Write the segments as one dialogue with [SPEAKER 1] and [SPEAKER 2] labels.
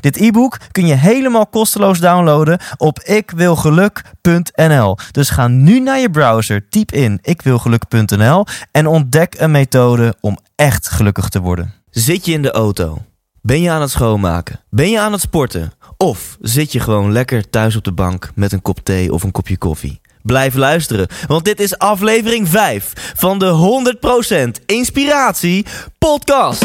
[SPEAKER 1] Dit e-book kun je helemaal kosteloos downloaden op ikwilgeluk.nl. Dus ga nu naar je browser, typ in ikwilgeluk.nl en ontdek een methode om echt gelukkig te worden. Zit je in de auto? Ben je aan het schoonmaken? Ben je aan het sporten? Of zit je gewoon lekker thuis op de bank met een kop thee of een kopje koffie? Blijf luisteren, want dit is aflevering 5 van de 100% Inspiratie Podcast.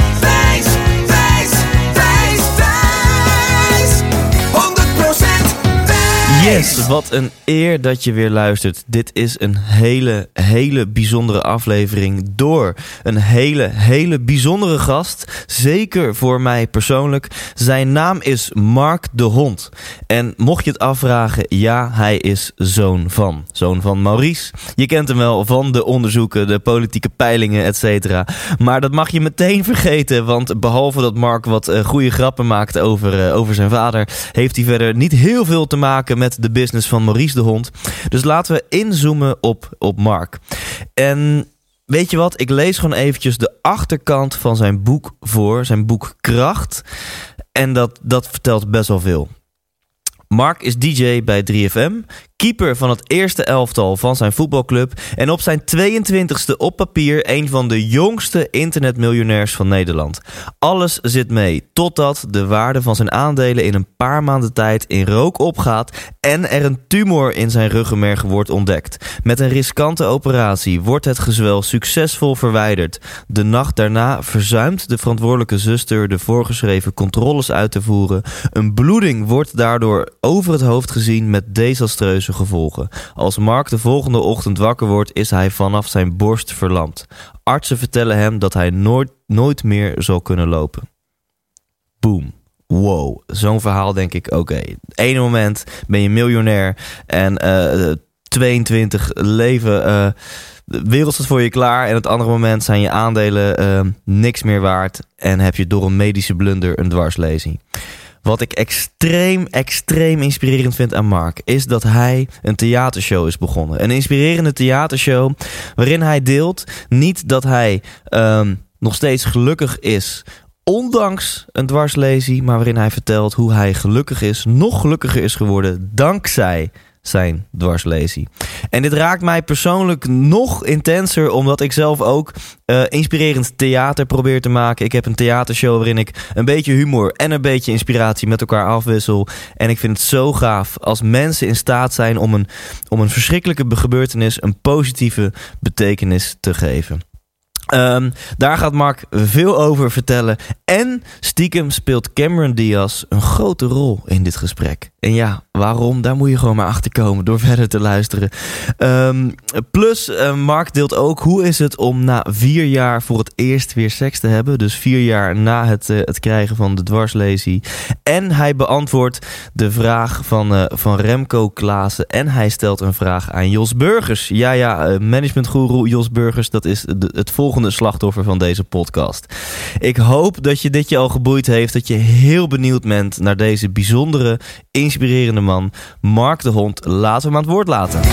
[SPEAKER 1] Yes, wat een eer dat je weer luistert. Dit is een hele, hele bijzondere aflevering door een hele, hele bijzondere gast. Zeker voor mij persoonlijk. Zijn naam is Mark de Hond. En mocht je het afvragen, ja, hij is zoon van. Zoon van Maurice. Je kent hem wel van de onderzoeken, de politieke peilingen, et cetera. Maar dat mag je meteen vergeten, want behalve dat Mark wat eh, goede grappen maakt over, eh, over zijn vader, heeft hij verder niet heel veel te maken met de business van Maurice de Hond. Dus laten we inzoomen op, op Mark. En weet je wat? Ik lees gewoon eventjes de achterkant van zijn boek voor, zijn boek Kracht. En dat, dat vertelt best wel veel. Mark is DJ bij 3FM, keeper van het eerste elftal van zijn voetbalclub en op zijn 22e op papier een van de jongste internetmiljonairs van Nederland. Alles zit mee, totdat de waarde van zijn aandelen in een paar maanden tijd in rook opgaat en er een tumor in zijn ruggenmerg wordt ontdekt. Met een riskante operatie wordt het gezwel succesvol verwijderd. De nacht daarna verzuimt de verantwoordelijke zuster de voorgeschreven controles uit te voeren. Een bloeding wordt daardoor over het hoofd gezien met desastreuze gevolgen. Als Mark de volgende ochtend wakker wordt, is hij vanaf zijn borst verlamd. Artsen vertellen hem dat hij nooit, nooit meer zal kunnen lopen. Boom. Wow, zo'n verhaal denk ik, oké. Ene moment ben je miljonair en eh 22 leven, eh de wereld staat voor je klaar. En het andere moment zijn je aandelen eh, niks meer waard en heb je door een medische blunder een dwarslezing. Wat ik extreem, extreem inspirerend vind aan Mark, is dat hij een theatershow is begonnen. Een inspirerende theatershow waarin hij deelt niet dat hij ehm, nog steeds gelukkig is. Ondanks een dwarslesie, maar waarin hij vertelt hoe hij gelukkig is, nog gelukkiger is geworden dankzij zijn dwarslesie. En dit raakt mij persoonlijk nog intenser, omdat ik zelf ook eh, inspirerend theater probeer te maken. Ik heb een theatershow waarin ik een beetje humor en een beetje inspiratie met elkaar afwissel. En ik vind het zo gaaf als mensen in staat zijn om een, om een verschrikkelijke gebeurtenis een positieve betekenis te geven. Ehm, daar gaat Mark veel over vertellen. En stiekem speelt Cameron Diaz een grote rol in dit gesprek. En ja, waarom? Daar moet je gewoon maar achter komen door verder te luisteren. Ehm, plus, eh, Mark deelt ook hoe is het om na vier jaar voor het eerst weer seks te hebben. Dus vier jaar na het, eh, het krijgen van de dwarslesie. En hij beantwoordt de vraag van, eh, van Remco Klaassen. En hij stelt een vraag aan Jos Burgers. Ja, ja, managementgoeroe Jos Burgers. Dat is het volgende slachtoffer van deze podcast. Ik hoop dat je dit je al geboeid heeft. Dat je heel benieuwd bent naar deze bijzondere, inspirerende man. Mark de Hond. Laten we hem aan het woord laten.
[SPEAKER 2] 100%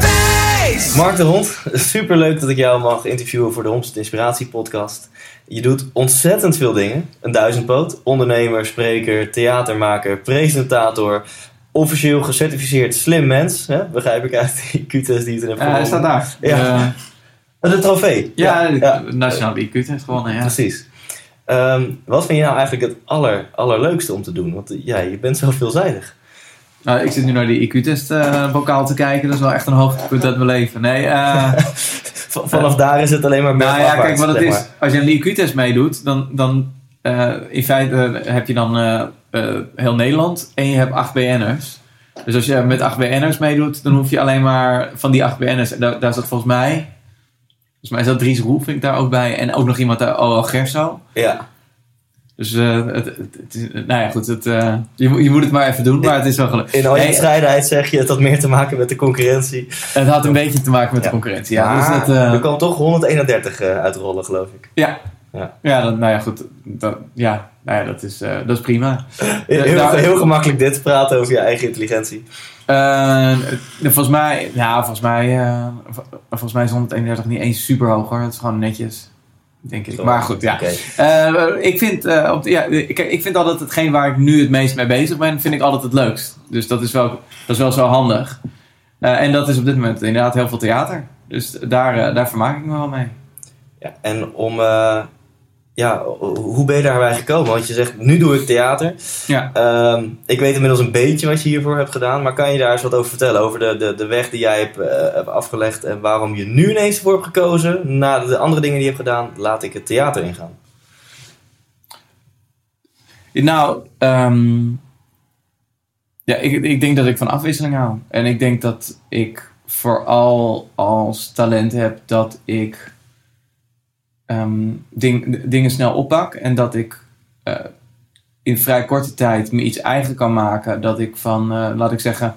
[SPEAKER 2] Thijs.
[SPEAKER 1] Mark de Hond, super leuk dat ik jou mag interviewen voor de Homst Inspiratie podcast. Je doet ontzettend veel dingen. Een duizendpoot, ondernemer, spreker, theatermaker, presentator, officieel gecertificeerd slim mens. Hè? Begrijp ik uit die Q-test die je hebt
[SPEAKER 3] Eh, hij staat daar.
[SPEAKER 1] Ja.
[SPEAKER 3] Eh,
[SPEAKER 1] De trofee.
[SPEAKER 3] ja,
[SPEAKER 1] ja.
[SPEAKER 3] Nationaal IQ heeft gewonnen, ja.
[SPEAKER 1] precies. Ehm, wat vind je nou eigenlijk het aller, allerleukste om te doen? Want eh, ja, je bent zo veelzijdig.
[SPEAKER 3] Nou, ik zit nu naar die IQ-test uh, bokaal te kijken. Dat is wel echt een hoogtepunt uit mijn leven. Nee, uh,
[SPEAKER 1] Vanaf daar is het alleen maar
[SPEAKER 3] Nou ja, kijk wat het is. Als je een IQ-test meedoet, dan, dan in feite heb je dan heel Nederland en je hebt 8 BN'ers. Dus als je met 8 BN'ers meedoet, dan hoef je alleen maar van die 8 BN'ers. Daar, daar zat volgens mij. Volgens mij zat Dries Roelvink daar ook bij. En ook nog iemand daar, OL Gerso.
[SPEAKER 1] Ja.
[SPEAKER 3] Dus uh, het, het, het, nou ja, goed. Het, uh, je, je, moet het maar even doen, maar het is wel gelukt.
[SPEAKER 1] In al je bescheidenheid zeg je, het had meer te maken met de concurrentie.
[SPEAKER 3] Het had een beetje te maken met ja. de concurrentie, ja.
[SPEAKER 1] Maar, dus dat, uh, er kwam toch 131 uitrollen, geloof ik.
[SPEAKER 3] Ja. Ja, ja dan, nou ja, goed. Dat, ja, nou ja, dat is, dat is prima.
[SPEAKER 1] Heel, Daar, heel gemakkelijk dit praten over je eigen intelligentie.
[SPEAKER 3] volgens mij, ja, volgens mij, volgens mij is 131 niet eens super hoog hoor. Het is gewoon netjes denk ik. Maar goed, ja. Ik, vind, op, ja ik, ik vind altijd hetgeen waar ik nu het meest mee bezig ben, vind ik altijd het leukst. Dus dat is wel, dat is wel zo handig. En dat is op dit moment inderdaad heel veel theater. Dus daar, daar vermaak ik me wel mee.
[SPEAKER 1] Ja, en om ja, hoe ben je daarbij gekomen? Want je zegt, nu doe ik theater.
[SPEAKER 3] Ja.
[SPEAKER 1] Uh, ik weet inmiddels een beetje wat je hiervoor hebt gedaan. Maar kan je daar eens wat over vertellen? Over de, de, de weg die jij hebt, uh, hebt afgelegd. En waarom je nu ineens voor hebt gekozen. Na de andere dingen die je hebt gedaan, laat ik het theater ingaan.
[SPEAKER 3] Nou, um, ja, ik, ik denk dat ik van afwisseling hou. En ik denk dat ik vooral als talent heb dat ik um, ding, dingen snel oppak. En dat ik uh, in vrij korte tijd me iets eigen kan maken. Dat ik van, uh, laat ik zeggen,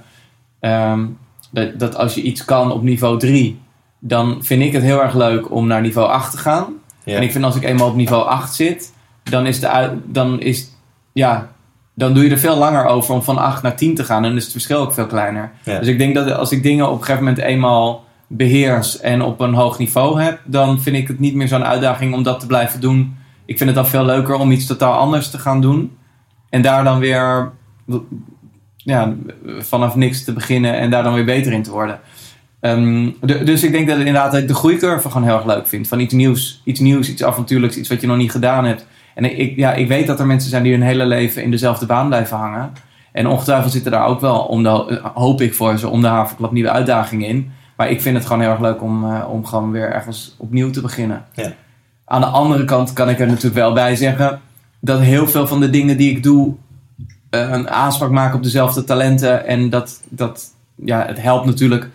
[SPEAKER 3] um, dat, dat als je iets kan op niveau 3, dan vind ik het heel erg leuk om naar niveau 8 te gaan. Ja. En ik vind als ik eenmaal op niveau 8 zit, dan is de dan is, ja, dan doe je er veel langer over om van 8 naar 10 te gaan. En dan is het verschil ook veel kleiner. Ja. Dus ik denk dat als ik dingen op een gegeven moment eenmaal beheers en op een hoog niveau heb, dan vind ik het niet meer zo'n uitdaging om dat te blijven doen. Ik vind het dan veel leuker om iets totaal anders te gaan doen. En daar dan weer ja, vanaf niks te beginnen en daar dan weer beter in te worden. De, dus ik denk dat het inderdaad de groeicurve gewoon heel erg leuk vind. Van iets nieuws, iets nieuws, iets avontuurlijks, iets wat je nog niet gedaan hebt. En ik, ja, ik weet dat er mensen zijn die hun hele leven in dezelfde baan blijven hangen. En ongetwijfeld zitten daar ook wel, om hoop ik voor ze, om de haverklap nieuwe uitdagingen in. Maar ik vind het gewoon heel erg leuk om, uh, om gewoon weer ergens opnieuw te beginnen.
[SPEAKER 1] Ja.
[SPEAKER 3] Aan de andere kant kan ik er natuurlijk wel bij zeggen dat heel veel van de dingen die ik doe uh, een aanspraak maken op dezelfde talenten. En dat, dat ja, het helpt natuurlijk.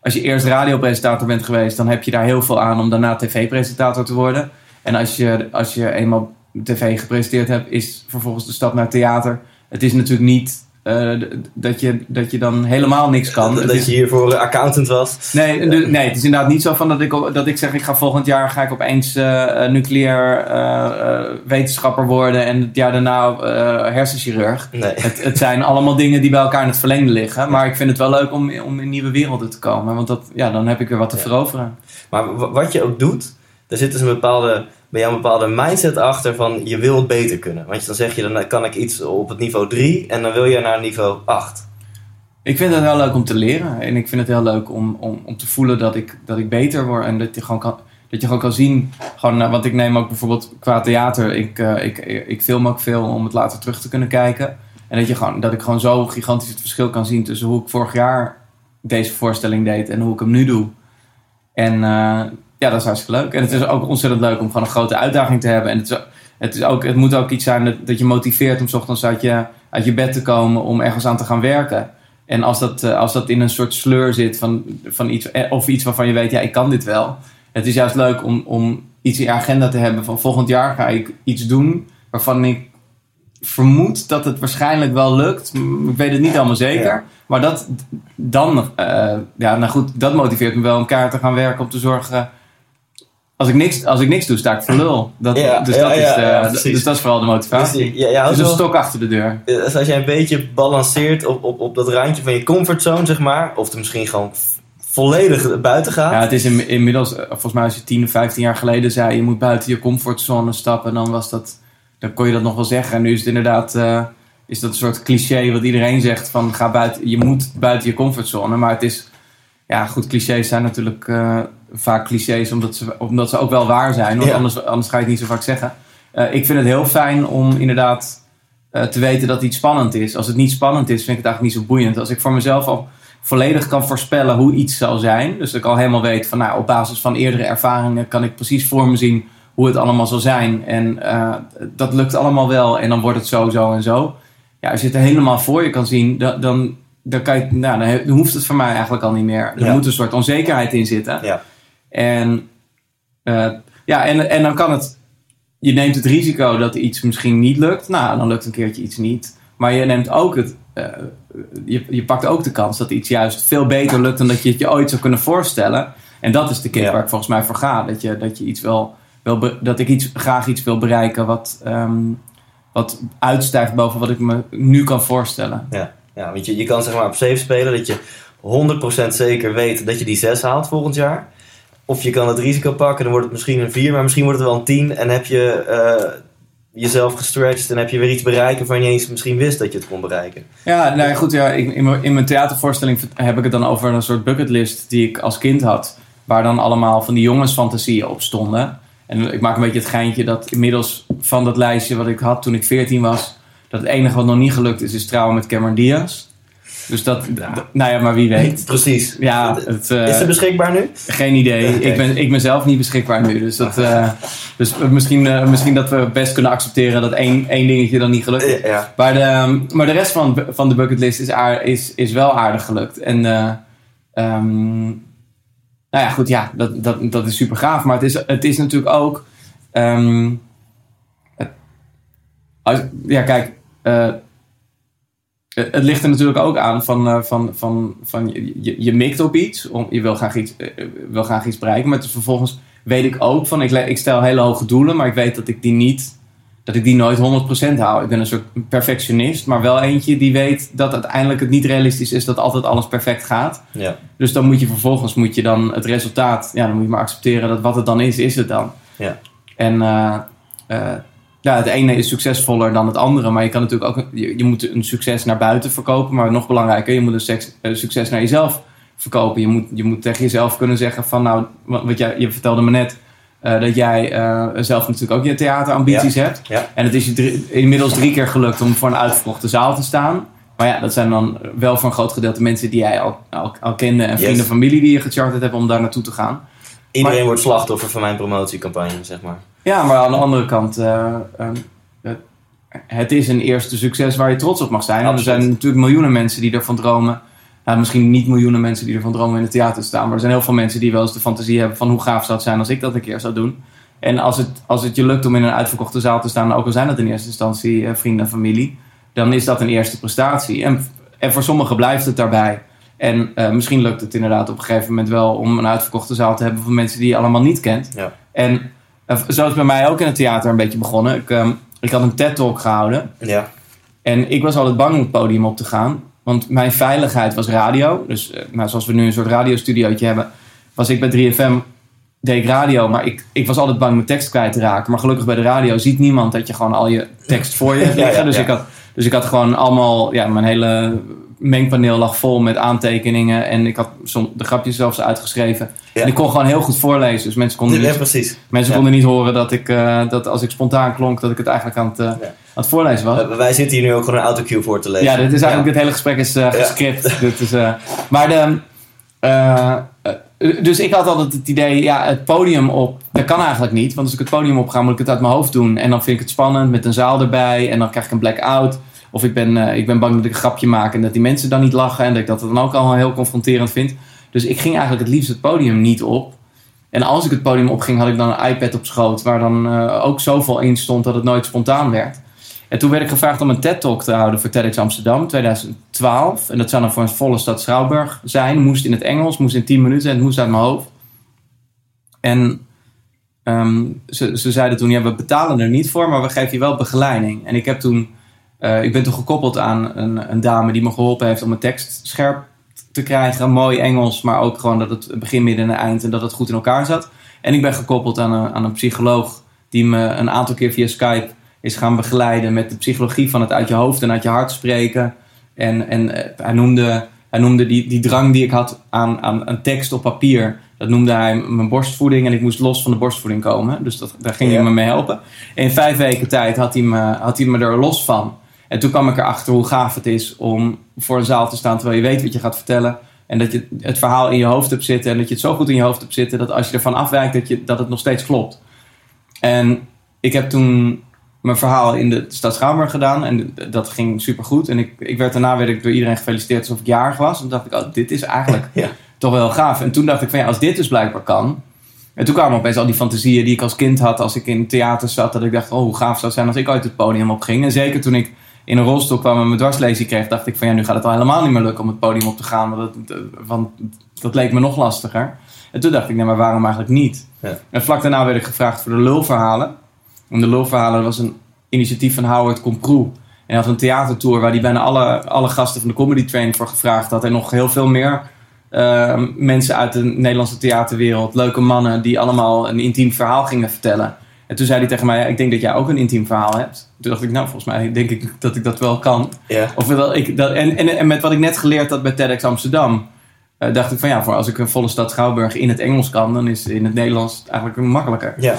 [SPEAKER 3] Als je eerst radiopresentator bent geweest, dan heb je daar heel veel aan om daarna tv-presentator te worden. En als je, als je eenmaal tv gepresenteerd hebt, is vervolgens de stap naar theater. Het is natuurlijk niet uh, dat, je, dat je dan helemaal niks kan.
[SPEAKER 1] Dat, dat je hiervoor accountant was?
[SPEAKER 3] Nee, nee, het is inderdaad niet zo van dat ik, dat ik zeg ik ga volgend jaar ga ik opeens uh, nucleair uh, wetenschapper worden en het jaar daarna hersenchirurg.
[SPEAKER 1] Nee.
[SPEAKER 3] Het, het zijn allemaal dingen die bij elkaar in het verlengde liggen. Maar ik vind het wel leuk om, om in nieuwe werelden te komen. Want dat, ja, dan heb ik weer wat te ja. veroveren.
[SPEAKER 1] Maar wat je ook doet, er zit dus een bepaalde bij jou een bepaalde mindset achter van je wil beter kunnen. Want dan zeg je, dan kan ik iets op het niveau 3 en dan wil je naar niveau 8.
[SPEAKER 3] Ik vind het heel leuk om te leren. En ik vind het heel leuk om, om, om te voelen dat ik, dat ik beter word. En dat je gewoon kan, dat je gewoon kan zien. Gewoon, uh, want ik neem ook bijvoorbeeld qua theater. Ik, uh, ik, ik film ook veel om het later terug te kunnen kijken. En dat, je gewoon, dat ik gewoon zo gigantisch het verschil kan zien tussen hoe ik vorig jaar deze voorstelling deed en hoe ik hem nu doe. En uh, ja, dat is hartstikke leuk. En het is ook ontzettend leuk om gewoon een grote uitdaging te hebben. En het, is, het, is ook, het moet ook iets zijn dat, dat je motiveert om s ochtends uit je, uit je bed te komen om ergens aan te gaan werken. En als dat, eh, als dat in een soort sleur zit van, van iets, eh, of iets waarvan je weet, ja, ik kan dit wel. Het is juist leuk om, om iets in je agenda te hebben van volgend jaar ga ik iets doen waarvan ik vermoed dat het waarschijnlijk wel lukt. Ik weet het niet allemaal zeker. Maar dat dan, uh, ja, nou goed, dat motiveert me wel om kaart te gaan werken om te zorgen als ik niks, als ik niks doe, sta ik voor lul. Dat,
[SPEAKER 1] ja,
[SPEAKER 3] dus, dat ja, is, dus dat is vooral de motivatie. Dus, ja, dus een stok achter de deur.
[SPEAKER 1] Dus als jij een beetje balanceert op, op, op dat randje van je comfortzone, zeg maar. Of er misschien gewoon volledig buiten gaat.
[SPEAKER 3] Ja, het is in, inmiddels, eh, volgens mij als je 10 of 15 jaar geleden zei... je moet buiten je comfortzone stappen, dan was dat... dan kon je dat nog wel zeggen. En nu is het inderdaad... Uh, is dat een soort cliché wat iedereen zegt van ga buiten, je moet buiten je comfortzone. Maar het is, ja goed, clichés zijn natuurlijk... Uh, vaak clichés, omdat ze, omdat ze ook wel waar zijn. Want anders, anders ga je het niet zo vaak zeggen. Uh, ik vind het heel fijn om inderdaad eh, te weten dat iets spannend is. Als het niet spannend is, vind ik het eigenlijk niet zo boeiend. Als ik voor mezelf al volledig kan voorspellen hoe iets zal zijn. Dus dat ik al helemaal weet van nou, op basis van eerdere ervaringen kan ik precies voor me zien hoe het allemaal zal zijn. En eh, dat lukt allemaal wel en dan wordt het zo, zo en zo. Ja, als je het er helemaal voor je kan zien, dan, dan, dan, kan je, nou, dan, hoeft het voor mij eigenlijk al niet meer. Er
[SPEAKER 1] Ja.
[SPEAKER 3] moet een soort onzekerheid in zitten.
[SPEAKER 1] Ja.
[SPEAKER 3] En, eh, ja, en, en dan kan het. Je neemt het risico dat iets misschien niet lukt. Nou, dan lukt een keertje iets niet. Maar je neemt ook het. eh, je, je pakt ook de kans dat iets juist veel beter lukt dan dat je het je ooit zou kunnen voorstellen. En dat is de kit
[SPEAKER 1] Ja.
[SPEAKER 3] waar ik volgens mij voor ga. Dat, je, dat, je iets wil be- dat ik iets, graag iets wil bereiken wat, ehm, wat uitstijgt boven wat ik me nu kan voorstellen.
[SPEAKER 1] Ja, ja want je, je kan zeg maar op safe spelen dat je 100% zeker weet dat je die 6 haalt volgend jaar. Of je kan het risico pakken, dan wordt het misschien een 4, maar misschien wordt het wel een 10. En heb je eh, jezelf gestretched en heb je weer iets bereikt waarvan je eens misschien wist dat je het kon bereiken.
[SPEAKER 3] Ja, nou goed. Ja, in, in mijn theatervoorstelling heb ik het dan over een soort bucketlist die ik als kind had. Waar dan allemaal van die jongensfantasieën op stonden. En ik maak een beetje het geintje dat inmiddels van dat lijstje wat ik had toen ik 14 was, dat het enige wat nog niet gelukt is, is trouwen met Cameron Diaz. Dus dat,
[SPEAKER 1] Ja.
[SPEAKER 3] nou ja, maar wie weet.
[SPEAKER 1] Precies.
[SPEAKER 3] Ja, het, eh,
[SPEAKER 1] Is het beschikbaar nu?
[SPEAKER 3] geen idee. Ik, ben, ik ben zelf niet beschikbaar nu. Dus, dat, eh, dus misschien, eh, misschien dat we best kunnen accepteren dat één, één dingetje dan niet gelukt is.
[SPEAKER 1] Ja.
[SPEAKER 3] Maar de, maar de rest van, van de bucketlist is, is, is wel aardig gelukt. En eh, ehm, nou ja, goed, ja, dat, dat, dat is super gaaf. Maar het is, het is natuurlijk ook. ehm, als, ja, kijk. Eh, het ligt er natuurlijk ook aan van, eh, van, van, van je, je, mikt op iets. Om, je wil graag iets, eh, wil graag iets bereiken. Maar het is vervolgens weet ik ook van, ik, ik stel hele hoge doelen, maar ik weet dat ik die niet, dat ik die nooit 100% haal. Ik ben een soort perfectionist, maar wel eentje die weet dat uiteindelijk het niet realistisch is dat altijd alles perfect gaat.
[SPEAKER 1] Ja.
[SPEAKER 3] Dus dan moet je vervolgens moet je dan het resultaat, ja, dan moet je maar accepteren dat wat het dan is, is het dan.
[SPEAKER 1] Ja.
[SPEAKER 3] En ja, het ene is succesvoller dan het andere, maar je kan natuurlijk ook, je, je moet een succes naar buiten verkopen, maar nog belangrijker, je moet een seks- eh, succes naar jezelf verkopen. Je moet, je moet tegen jezelf kunnen zeggen van, nou, wat jij, je vertelde me net, eh, dat jij eh, zelf natuurlijk ook je theaterambities hebt.
[SPEAKER 1] Ja.
[SPEAKER 3] En het is je drie- inmiddels drie keer gelukt om voor een uitverkochte zaal te staan. Maar ja, dat zijn dan wel voor een groot gedeelte mensen die jij al, al, al kende. En vrienden en familie die je gecharterd hebt om daar naartoe te gaan.
[SPEAKER 1] Iedereen
[SPEAKER 3] Maar-
[SPEAKER 1] wordt slachtoffer van mijn promotiecampagne, zeg maar.
[SPEAKER 3] Ja, maar aan de andere kant, eh, ehm, het- is een eerste succes waar je trots op mag zijn. En er zijn natuurlijk miljoenen mensen die ervan dromen. Nou, misschien niet miljoenen mensen die ervan dromen in het theater te staan. Maar er zijn heel veel mensen die wel eens de fantasie hebben van hoe gaaf zou het zijn als ik dat een keer zou doen. En als het, als het je lukt om in een uitverkochte zaal te staan, ook al zijn dat in eerste instantie eh, vrienden en familie, dan is dat een eerste prestatie. En, en voor sommigen blijft het daarbij. En eh, misschien lukt het inderdaad op een gegeven moment wel om een uitverkochte zaal te hebben van mensen die je allemaal niet kent.
[SPEAKER 1] Ja.
[SPEAKER 3] En zo is het bij mij ook in het theater een beetje begonnen. Ik, ehm, ik had een TED-talk gehouden.
[SPEAKER 1] Ja.
[SPEAKER 3] En ik was altijd bang om het podium op te gaan. Want mijn veiligheid was radio. Dus eh, nou, zoals we nu een soort radiostudiootje hebben, was ik bij 3FM, deed ik radio. Maar ik, ik was altijd bang mijn tekst kwijt te raken. Maar gelukkig bij de radio ziet niemand dat je gewoon al je tekst voor je hebt liggen.
[SPEAKER 1] ja,
[SPEAKER 3] dus. Ik had, dus ik had gewoon allemaal, ja, mijn hele mengpaneel lag vol met aantekeningen. En ik had som, de grapjes zelfs uitgeschreven.
[SPEAKER 1] Ja.
[SPEAKER 3] En ik kon gewoon heel goed voorlezen. Dus mensen konden
[SPEAKER 1] Ja,
[SPEAKER 3] niet
[SPEAKER 1] precies.
[SPEAKER 3] Mensen
[SPEAKER 1] Ja.
[SPEAKER 3] konden niet horen dat ik, eh, dat als ik spontaan klonk, dat ik het eigenlijk aan het, eh, aan het voorlezen was.
[SPEAKER 1] Eh, wij zitten hier nu ook gewoon een autocue voor te lezen.
[SPEAKER 3] ja, dit is eigenlijk, dit hele gesprek is gescript. Dit is, eh, maar de, dus ik had altijd het idee, ja, het podium op, dat kan eigenlijk niet. Want als ik het podium op ga, moet ik het uit mijn hoofd doen. En dan vind ik het spannend met een zaal erbij. En dan krijg ik een blackout. Of ik ben, eh, ik ben bang dat ik een grapje maak en dat die mensen dan niet lachen. En dat ik dat dan ook al heel confronterend vind. Dus ik ging eigenlijk het liefst het podium niet op. En als ik het podium opging, had ik dan een iPad op schoot. Waar dan eh, ook zoveel in stond dat het nooit spontaan werd. En toen werd ik gevraagd om een TED-talk te houden voor TEDx Amsterdam 2012. En dat zou dan voor een volle stad Schouwburg zijn. Moest in het Engels, moest in 10 minuten en het moest uit mijn hoofd. En ehm, ze, ze zeiden toen, ja, we betalen er niet voor, maar we geven je wel begeleiding. En ik, heb toen, ik ben toen gekoppeld aan een, een dame die me geholpen heeft om mijn tekst scherp te krijgen. Mooi Engels, maar ook gewoon dat het begin, midden en eind en dat het goed in elkaar zat. En ik ben gekoppeld aan een, aan een psycholoog die me een aantal keer via Skype is gaan begeleiden met de psychologie van het uit je hoofd en uit je hart spreken. En, en eh, hij noemde, hij noemde die, die drang die ik had aan, aan een tekst op papier. Dat noemde hij mijn borstvoeding en ik moest los van de borstvoeding komen. Dus dat, daar ging
[SPEAKER 1] Ja.
[SPEAKER 3] hij me mee helpen. In vijf weken tijd had hij me, had hij me er los van. En toen kwam ik erachter hoe gaaf het is om voor een zaal te staan terwijl je weet wat je gaat vertellen. En dat je het verhaal in je hoofd hebt zitten. En dat je het zo goed in je hoofd hebt zitten dat als je ervan afwijkt, dat, je, dat het nog steeds klopt. En ik heb toen mijn verhaal in de stad Schouwburg gedaan. En dat ging supergoed. En ik, ik werd daarna werd ik door iedereen gefeliciteerd alsof ik jarig was. En toen dacht ik, oh, dit is eigenlijk
[SPEAKER 1] Ja.
[SPEAKER 3] toch wel gaaf. En toen dacht ik van ja, als dit dus blijkbaar kan. En toen kwamen opeens al die fantasieën die ik als kind had als ik in theater zat. Dat ik dacht, oh hoe gaaf zou het zijn als ik uit het podium op ging. En zeker toen ik in een rolstoel kwam en mijn dwarslezing kreeg, dacht ik van ja, nu gaat het al helemaal niet meer lukken om het podium op te gaan. Want dat, want dat leek me nog lastiger. En toen dacht ik, nee, maar waarom eigenlijk niet?
[SPEAKER 1] Ja.
[SPEAKER 3] En vlak daarna werd ik gevraagd voor de lulverhalen. En de lulverhalen was een initiatief van Howard Comprou. En hij had een theatertour waar hij bijna alle, alle gasten van de Comedy Train voor gevraagd had. En nog heel veel meer eh, mensen uit de Nederlandse theaterwereld. Leuke mannen die allemaal een intiem verhaal gingen vertellen. En toen zei hij tegen mij, ik denk dat jij ook een intiem verhaal hebt. Toen dacht ik, nou volgens mij denk ik dat ik dat wel kan.
[SPEAKER 1] Ja.
[SPEAKER 3] Of wel, ik, dat, en, en, en met wat ik net geleerd had bij TEDx Amsterdam, eh, dacht ik van ja, voor als ik een volle stad Schouwburg in het Engels kan, dan is in het Nederlands eigenlijk makkelijker.
[SPEAKER 1] Ja.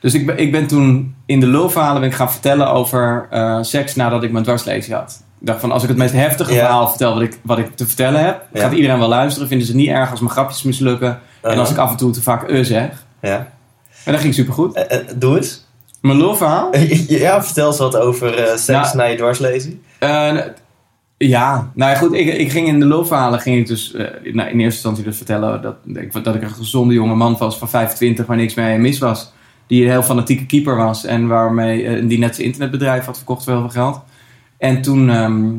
[SPEAKER 3] Dus ik ben, ik ben toen in de lulverhalen ben ik gaan vertellen over eh, seks nadat ik mijn dwarslezing had. Ik dacht van als ik het meest heftige verhaal vertel wat ik, wat ik te vertellen heb, gaat iedereen wel luisteren. Vinden ze het niet erg als mijn grapjes mislukken. En als ik af en toe te vaak eh zeg.
[SPEAKER 1] Ja.
[SPEAKER 3] En dat ging supergoed.
[SPEAKER 1] Eh, eh, doe eens.
[SPEAKER 3] Mijn lulverhaal?
[SPEAKER 1] Ja, vertel eens wat over eh, seks
[SPEAKER 3] Ja.
[SPEAKER 1] na je dwarslezing.
[SPEAKER 3] Ja, nou ja, goed. Ik, ik ging in de loopverhalen ging ik dus nou, in eerste instantie dus vertellen dat, ik, dat ik een gezonde jonge man was van 25 waar niks mee mis was. Die een heel fanatieke keeper was en waarmee die net zijn internetbedrijf had verkocht voor heel veel geld. En toen, ehm,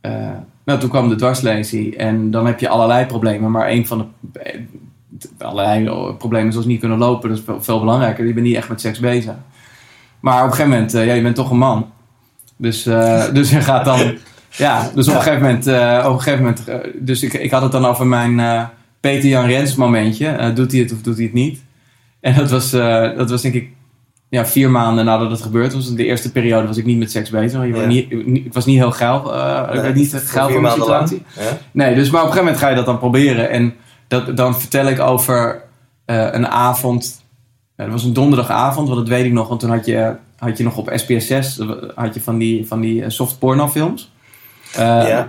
[SPEAKER 3] eh, nou, toen kwam de dwarslezing en dan heb je allerlei problemen. Maar een van de allerlei problemen zoals niet kunnen lopen, dat is veel, belangrijker. Je bent niet echt met seks bezig. Maar op een gegeven moment, eh, ja, je bent toch een man. Dus, eh, dus je gaat dan. Ja, dus op een gegeven moment. eh, op een gegeven moment dus ik, ik had het dan over mijn Peter Jan Rens momentje. Doet hij het of doet hij het niet? En dat was, dat was denk ik ja, vier maanden nadat het gebeurd was. In de eerste periode was ik niet met seks bezig.
[SPEAKER 1] Ja.
[SPEAKER 3] werd niet, ik was niet heel geil. ik werd niet geil van
[SPEAKER 1] lang.
[SPEAKER 3] situatie.
[SPEAKER 1] Ja.
[SPEAKER 3] Nee, dus maar op een gegeven moment ga je dat dan proberen. En dat, dan vertel ik over eh, een avond. Dat was een donderdagavond, want dat weet ik nog. Want toen had je, had je nog op SBS 6 had je van die, van die eh, soft porno films. Eh,
[SPEAKER 1] Ja.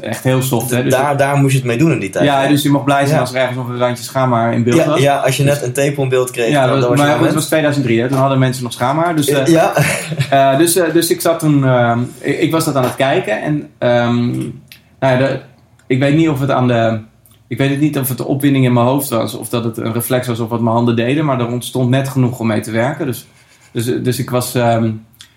[SPEAKER 3] echt heel soft, hè? Dus,
[SPEAKER 1] daar, daar moest je het mee doen in die tijd.
[SPEAKER 3] ja,
[SPEAKER 1] hè?
[SPEAKER 3] dus je mocht blij zijn
[SPEAKER 1] Ja.
[SPEAKER 3] als er ergens nog een randje schaamhaar in beeld
[SPEAKER 1] ja,
[SPEAKER 3] was.
[SPEAKER 1] ja, als je net een tape in beeld kreeg,
[SPEAKER 3] Ja,
[SPEAKER 1] dan, was
[SPEAKER 3] maar het was 2003, hè? toen hadden mensen nog schaamhaar. Dus,
[SPEAKER 1] Ja,
[SPEAKER 3] dus, dus ik zat toen, ehm, ik, ik was dat aan het kijken en ehm, nou ja, de, ik weet niet of het aan de, ik weet het niet of het de opwinding in mijn hoofd was of dat het een reflex was op wat mijn handen deden, maar er ontstond net genoeg om mee te werken. Dus, dus, dus ik was, ehm,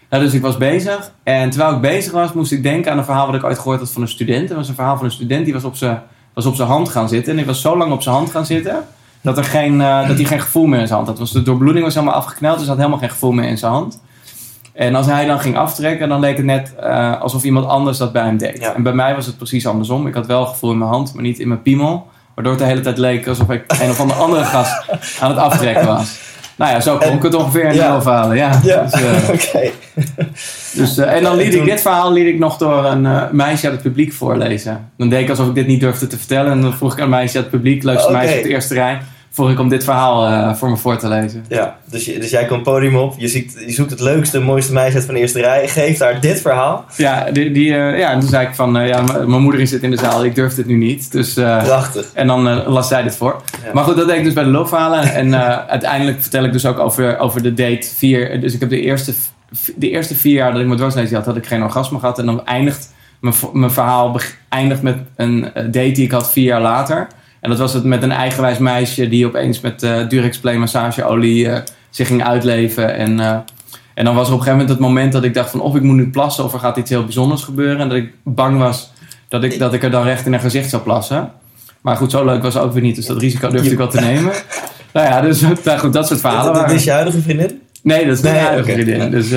[SPEAKER 3] dus ik was bezig en terwijl ik bezig was, moest ik denken aan een verhaal wat ik ooit gehoord had van een student. Het was een verhaal van een student die was op zijn, was op zijn hand gaan zitten en ik was zo lang op zijn hand gaan zitten. Dat, er geen, eh, dat hij geen gevoel meer in zijn hand had. Was de doorbloeding was helemaal afgekneld, dus hij had helemaal geen gevoel meer in zijn hand. En als hij dan ging aftrekken, dan leek het net eh, alsof iemand anders dat bij hem deed.
[SPEAKER 1] Ja.
[SPEAKER 3] En bij mij was het precies andersom. Ik had wel gevoel in mijn hand, maar niet in mijn piemel. Waardoor het de hele tijd leek alsof ik een of andere andere gast aan het aftrekken was. Nou ja, zo kon ik het ongeveer in
[SPEAKER 1] Ja.
[SPEAKER 3] verhalen. Ja.
[SPEAKER 1] ja.
[SPEAKER 3] Dus, eh,
[SPEAKER 1] oké.
[SPEAKER 3] dus, eh, en dan liet ik dit verhaal liet ik nog door een meisje uit het publiek voorlezen. Dan deed ik alsof ik dit niet durfde te vertellen. En dan vroeg ik aan een meisje uit het publiek, leukste
[SPEAKER 1] Oké.
[SPEAKER 3] meisje op de eerste rij, vroeg ik om dit verhaal eh, voor me voor te lezen.
[SPEAKER 1] Ja, dus, je, dus jij komt het podium op, je, ziet, je zoekt het leukste, mooiste meisje uit van de eerste rij, geeft haar dit verhaal.
[SPEAKER 3] Ja, die, die, eh, ja, en toen zei ik van, eh, ja, mijn moeder zit in de zaal, ik durf dit nu niet. Dus,
[SPEAKER 1] Prachtig.
[SPEAKER 3] en dan las zij dit voor.
[SPEAKER 1] Ja.
[SPEAKER 3] Maar goed, dat deed ik dus bij de loopverhalen. En uiteindelijk vertel ik dus ook over, over de date 4. Dus ik heb de eerste, de eerste vier jaar dat ik mijn dwarslezing had, had ik geen orgasme gehad. En dan eindigt mijn, mijn verhaal eindigt met een date die ik had vier jaar later. En dat was het met een eigenwijs meisje die opeens met eh Durex Play massageolie eh, zich ging uitleven. En, eh, en dan was er op een gegeven moment het moment dat ik dacht van of ik moet nu plassen of er gaat iets heel bijzonders gebeuren. En dat ik bang was dat ik, dat ik er dan recht in haar gezicht zou plassen. Maar goed, zo leuk was het ook weer niet. Dus dat risico durfde ik wel te nemen. Nou ja, dus nou goed, dat soort verhalen.
[SPEAKER 1] Dat, dat
[SPEAKER 3] waren-
[SPEAKER 1] is je huidige vriendin?
[SPEAKER 3] Nee, dat is mijn
[SPEAKER 1] Nee,
[SPEAKER 3] huidige vriendin. Dus,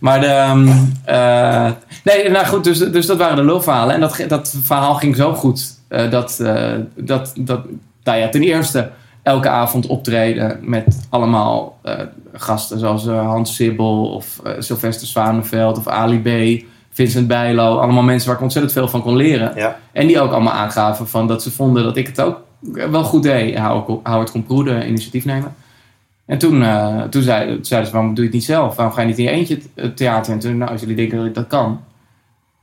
[SPEAKER 3] maar de... ehm, eh, nee, nou goed, dus, dus dat waren de lulverhalen. En dat, dat verhaal ging zo goed. Eh, dat, eh, dat, dat, nou ja, ten eerste elke avond optreden met allemaal eh, gasten. Zoals Hans Sibbel of Sylvester Zwanenveld of Ali B. Vincent Bijlo. Allemaal mensen waar ik ontzettend veel van kon leren.
[SPEAKER 1] Ja.
[SPEAKER 3] En die ook allemaal aangaven van dat ze vonden dat ik het ook wel goed deed. Howard Comprou, de initiatiefnemer. En toen, toen zei- zeiden ze, waarom doe je het niet zelf? Waarom ga je niet in je eentje het- het theater? En toen, nou, als jullie denken dat ik dat kan.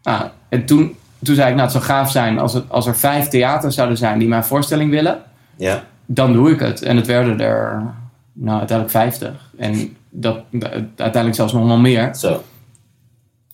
[SPEAKER 3] Nou, en toen, toen zei ik, nou, het zou gaaf zijn als, het, als er vijf theaters zouden zijn die mijn voorstelling willen.
[SPEAKER 1] Ja.
[SPEAKER 3] Dan doe ik het. En het werden er, nou, uiteindelijk vijftig. En dat, uiteindelijk zelfs nog wel meer.
[SPEAKER 1] Zo.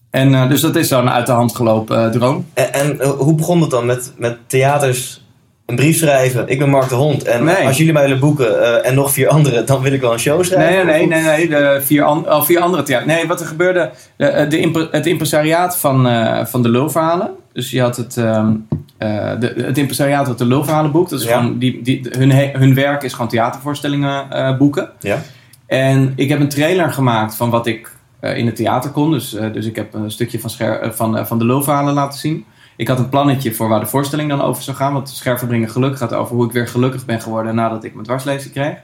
[SPEAKER 3] En eh, dus dat is zo'n uit de hand gelopen eh, droom.
[SPEAKER 1] En, en eh, hoe begon het dan met, met theaters een brief schrijven? Ik ben Mark de Hond. En
[SPEAKER 3] Nee.
[SPEAKER 1] als jullie mij willen boeken eh, en nog vier anderen, dan wil ik wel een show
[SPEAKER 3] Nee,
[SPEAKER 1] schrijven.
[SPEAKER 3] nee, nee, nee, nee de vier, an, oh, vier andere theaters. Nee, wat er gebeurde, de, de, impre- het impresariaat van, eh, van de lulverhalen. Dus je had het, ehm, eh, de, het impresariaat had de lulverhalen boekt. Dat is
[SPEAKER 1] Ja.
[SPEAKER 3] gewoon, die, die, hun, hun werk is gewoon theatervoorstellingen eh, boeken.
[SPEAKER 1] Ja.
[SPEAKER 3] En ik heb een trailer gemaakt van wat ik eh, in het theater kon. Dus, eh, dus ik heb een stukje van, scher, eh, van, eh, van de lulverhalen laten zien. Ik had een plannetje voor waar de voorstelling dan over zou gaan. Want Scherverbrengen Geluk gaat over hoe ik weer gelukkig ben geworden nadat ik mijn dwarslezing kreeg.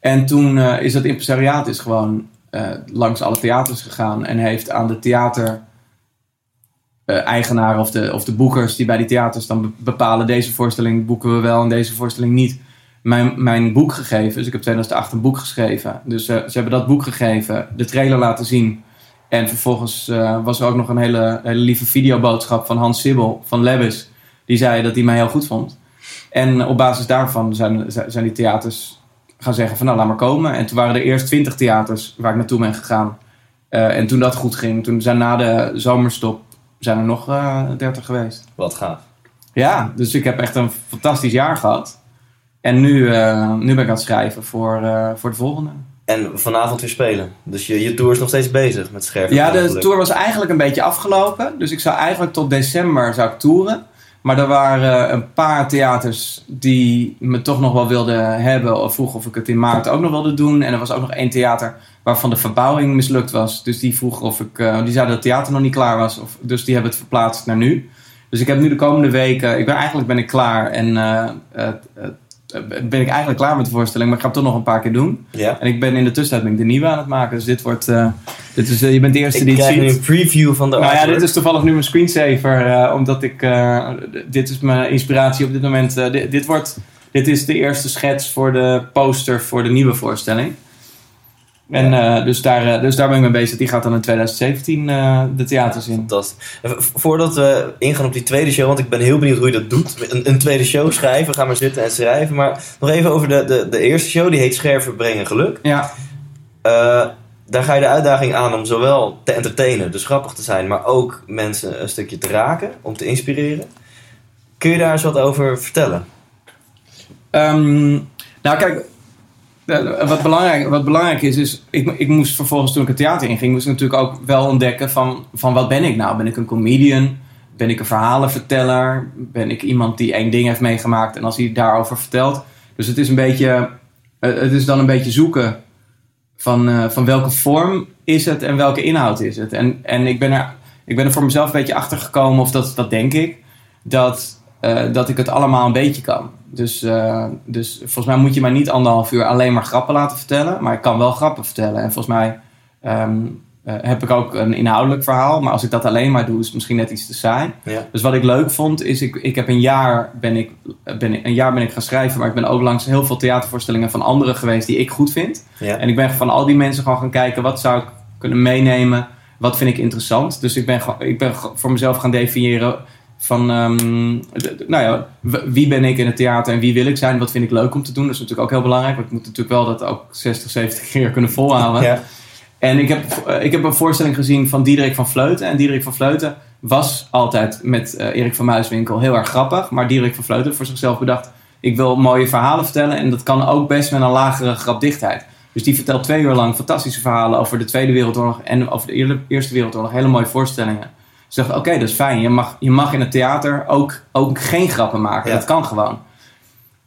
[SPEAKER 3] En toen eh, is dat impresariaat is gewoon eh, langs alle theaters gegaan en heeft aan de theater eigenaren of de, of de boekers die bij die theaters dan be- bepalen deze voorstelling boeken we wel en deze voorstelling niet. Mijn, mijn boek gegeven. Dus ik heb 2008 een boek geschreven. Dus ze hebben dat boek gegeven, de trailer laten zien. En vervolgens eh, was er ook nog een hele, hele lieve videoboodschap van Hans Sibbel van Lebbes. Die zei dat hij mij heel goed vond. En op basis daarvan zijn, zijn die theaters gaan zeggen van nou laat maar komen. En toen waren er eerst 20 theaters waar ik naartoe ben gegaan. Eh, en toen dat goed ging, toen zijn na de zomerstop zijn er nog eh 30 geweest.
[SPEAKER 1] Wat gaaf.
[SPEAKER 3] Ja, dus ik heb echt een fantastisch jaar gehad. En nu, nu ben ik aan het schrijven voor, voor de volgende.
[SPEAKER 1] En vanavond weer spelen. Dus je, je tour is nog steeds bezig met scherven.
[SPEAKER 3] Ja, de tour was eigenlijk een beetje afgelopen. Dus ik zou eigenlijk tot december zou ik toeren. Maar er waren een paar theaters die me toch nog wel wilden hebben. Of vroegen of ik het in maart ook nog wilde doen. En er was ook nog één theater waarvan de verbouwing mislukt was. Dus die vroegen of ik... eh, die zeiden dat het theater nog niet klaar was. Of, dus die hebben het verplaatst naar nu. Dus ik heb nu de komende weken... Ik ben, eigenlijk ben ik klaar. En eh, eh, eh, ben ik eigenlijk klaar met de voorstelling. Maar ik ga het toch nog een paar keer doen.
[SPEAKER 1] Ja.
[SPEAKER 3] En ik ben in de tussentijd ben ik de nieuwe aan het maken. Dus dit wordt... eh, dit is, eh, je bent de eerste
[SPEAKER 1] Ik
[SPEAKER 3] die het ziet.
[SPEAKER 1] nu een preview van de
[SPEAKER 3] Nou ja, dit is toevallig nu mijn screensaver, eh, omdat ik, eh, dit is mijn inspiratie op dit moment. Eh, dit, dit, wordt, dit is de eerste schets voor de poster voor de nieuwe voorstelling. En eh, dus, daar, eh, dus daar ben ik mee bezig. Die gaat dan in 2017 eh, de theaters in.
[SPEAKER 1] Fantastisch. Voordat we ingaan op die tweede show, want ik ben heel benieuwd hoe je dat doet. Een, een tweede show schrijven, ga maar zitten en schrijven. Maar nog even over de, de, de eerste show, die heet Scherven Brengen Geluk.
[SPEAKER 3] Ja,
[SPEAKER 1] daar ga je de uitdaging aan om zowel te entertainen, dus grappig te zijn, maar ook mensen een stukje te raken, om te inspireren. Kun je daar eens wat over vertellen?
[SPEAKER 3] Ehm, nou kijk, wat belangrijk, wat belangrijk is, is ik, ik moest vervolgens toen ik het theater inging, moest ik natuurlijk ook wel ontdekken van, van wat ben ik nou? Ben ik een comedian? Ben ik een verhalenverteller? Ben ik iemand die één ding heeft meegemaakt en als hij daarover vertelt? Dus het is een beetje, eh, het is dan een beetje zoeken van, eh, van welke vorm is het en welke inhoud is het. En, en ik, ben er, ik ben er voor mezelf een beetje achter gekomen, of dat, dat denk ik, dat, eh, dat ik het allemaal een beetje kan. Dus, eh, dus volgens mij moet je mij niet anderhalf uur alleen maar grappen laten vertellen, maar ik kan wel grappen vertellen. En volgens mij ehm, eh, heb ik ook een inhoudelijk verhaal, maar als ik dat alleen maar doe, is het misschien net iets te saai.
[SPEAKER 1] Ja.
[SPEAKER 3] Dus wat ik leuk vond, is ik, ik heb een jaar ben ik, ben ik, een jaar ben ik gaan schrijven, maar ik ben ook langs heel veel theatervoorstellingen van anderen geweest die ik goed vind.
[SPEAKER 1] Ja.
[SPEAKER 3] En ik ben van al die mensen gewoon gaan kijken, wat zou ik kunnen meenemen? Wat vind ik interessant? Dus ik ben, ik ben voor mezelf gaan definiëren van, ehm, nou ja, wie ben ik in het theater en wie wil ik zijn? Wat vind ik leuk om te doen? Dat is natuurlijk ook heel belangrijk, want ik moet natuurlijk wel dat ook 60, 70 keer kunnen volhouden.
[SPEAKER 1] Ja.
[SPEAKER 3] En ik heb, ik heb een voorstelling gezien van Diederik van Vleuten. En Diederik van Vleuten was altijd met eh, Erik van Muiswinkel heel erg grappig. Maar Diederik van Vleuten heeft voor zichzelf bedacht... ik wil mooie verhalen vertellen en dat kan ook best met een lagere grapdichtheid. Dus die vertelt twee uur lang fantastische verhalen over de Tweede Wereldoorlog... en over de Eer- Eerste Wereldoorlog. Hele mooie voorstellingen. Dus ik dacht, oké, dat is fijn. Je mag, je mag in het theater ook, ook geen grappen maken.
[SPEAKER 1] Ja.
[SPEAKER 3] Dat kan gewoon.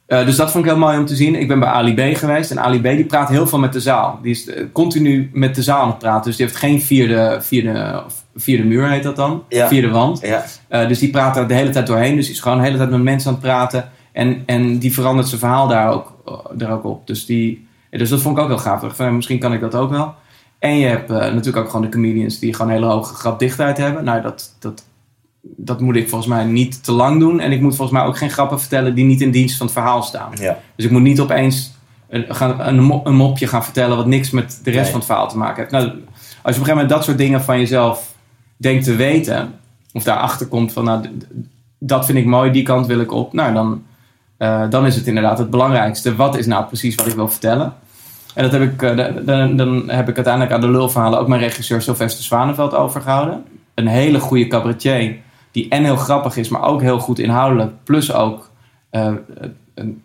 [SPEAKER 3] Eh, dus dat vond ik heel mooi om te zien. Ik ben bij Ali B geweest. En Ali B die praat heel veel met de zaal. Die is eh, continu met de zaal aan het praten. Dus die heeft geen vierde, vierde, vierde muur, heet dat dan?
[SPEAKER 1] Ja.
[SPEAKER 3] Vierde wand.
[SPEAKER 1] Ja.
[SPEAKER 3] Eh, dus die praat er de hele tijd doorheen. Dus die is gewoon de hele tijd met mensen aan het praten. En, en die verandert zijn verhaal daar ook, daar ook op. Dus, die, dus dat vond ik ook heel gaaf. Misschien kan ik dat ook wel. En je hebt eh, natuurlijk ook gewoon de comedians die gewoon een hele hoge grapdichtheid hebben. Nou, dat, dat, dat moet ik volgens mij niet te lang doen. En ik moet volgens mij ook geen grappen vertellen die niet in dienst van het verhaal staan.
[SPEAKER 1] Ja.
[SPEAKER 3] Dus ik moet niet opeens een, gaan, een, een mopje gaan vertellen wat niks met de rest
[SPEAKER 1] Nee.
[SPEAKER 3] van het verhaal te maken heeft. Nou, als je op een gegeven moment dat soort dingen van jezelf denkt te weten, of daarachter komt van nou, dat vind ik mooi, die kant wil ik op, nou dan, eh, dan is het inderdaad het belangrijkste. Wat is nou precies wat ik wil vertellen? En dat heb ik, eh, da- dan, dan heb ik uiteindelijk aan de lulverhalen ook mijn regisseur Sylvester Zwaneveld overgehouden. Een hele goede cabaretier, die en heel grappig is, maar ook heel goed inhoudelijk. Plus ook eh, een,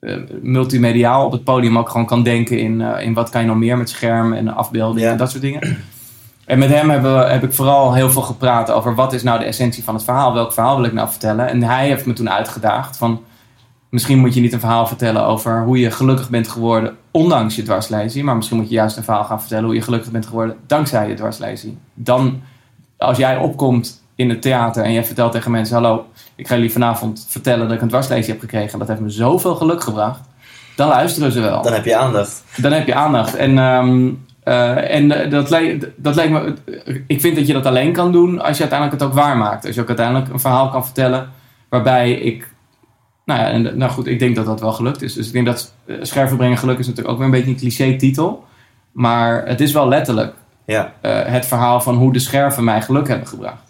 [SPEAKER 3] eh, multimediaal op het podium ook gewoon kan denken in, in wat kan je nog meer met scherm en afbeeldingen
[SPEAKER 1] Ja.
[SPEAKER 3] en dat soort dingen. En met hem hebben we, heb ik vooral heel veel gepraat over wat is nou de essentie van het verhaal. Welk verhaal wil ik nou vertellen? En hij heeft me toen uitgedaagd van... Misschien moet je niet een verhaal vertellen over hoe je gelukkig bent geworden ondanks je dwarslesie. Maar misschien moet je juist een verhaal gaan vertellen hoe je gelukkig bent geworden dankzij je dwarslesie. Dan, als jij opkomt in het theater en jij vertelt tegen mensen... Hallo, ik ga jullie vanavond vertellen dat ik een dwarslesie heb gekregen. En dat heeft me zoveel geluk gebracht. Dan luisteren ze wel
[SPEAKER 1] Dan heb je aandacht.
[SPEAKER 3] dan heb je aandacht. En, ehm, eh, en eh, dat, le- dat lijkt me. Ik vind dat je dat alleen kan doen als je uiteindelijk het ook waarmaakt. Als je ook uiteindelijk een verhaal kan vertellen waarbij ik. Nou ja, en, nou goed, ik denk dat dat wel gelukt is. Dus ik denk dat eh, Scherven brengen geluk is natuurlijk ook weer een beetje een cliché-titel. Maar het is wel letterlijk
[SPEAKER 1] Ja.
[SPEAKER 3] eh, het verhaal van hoe de scherven mij geluk hebben gebracht.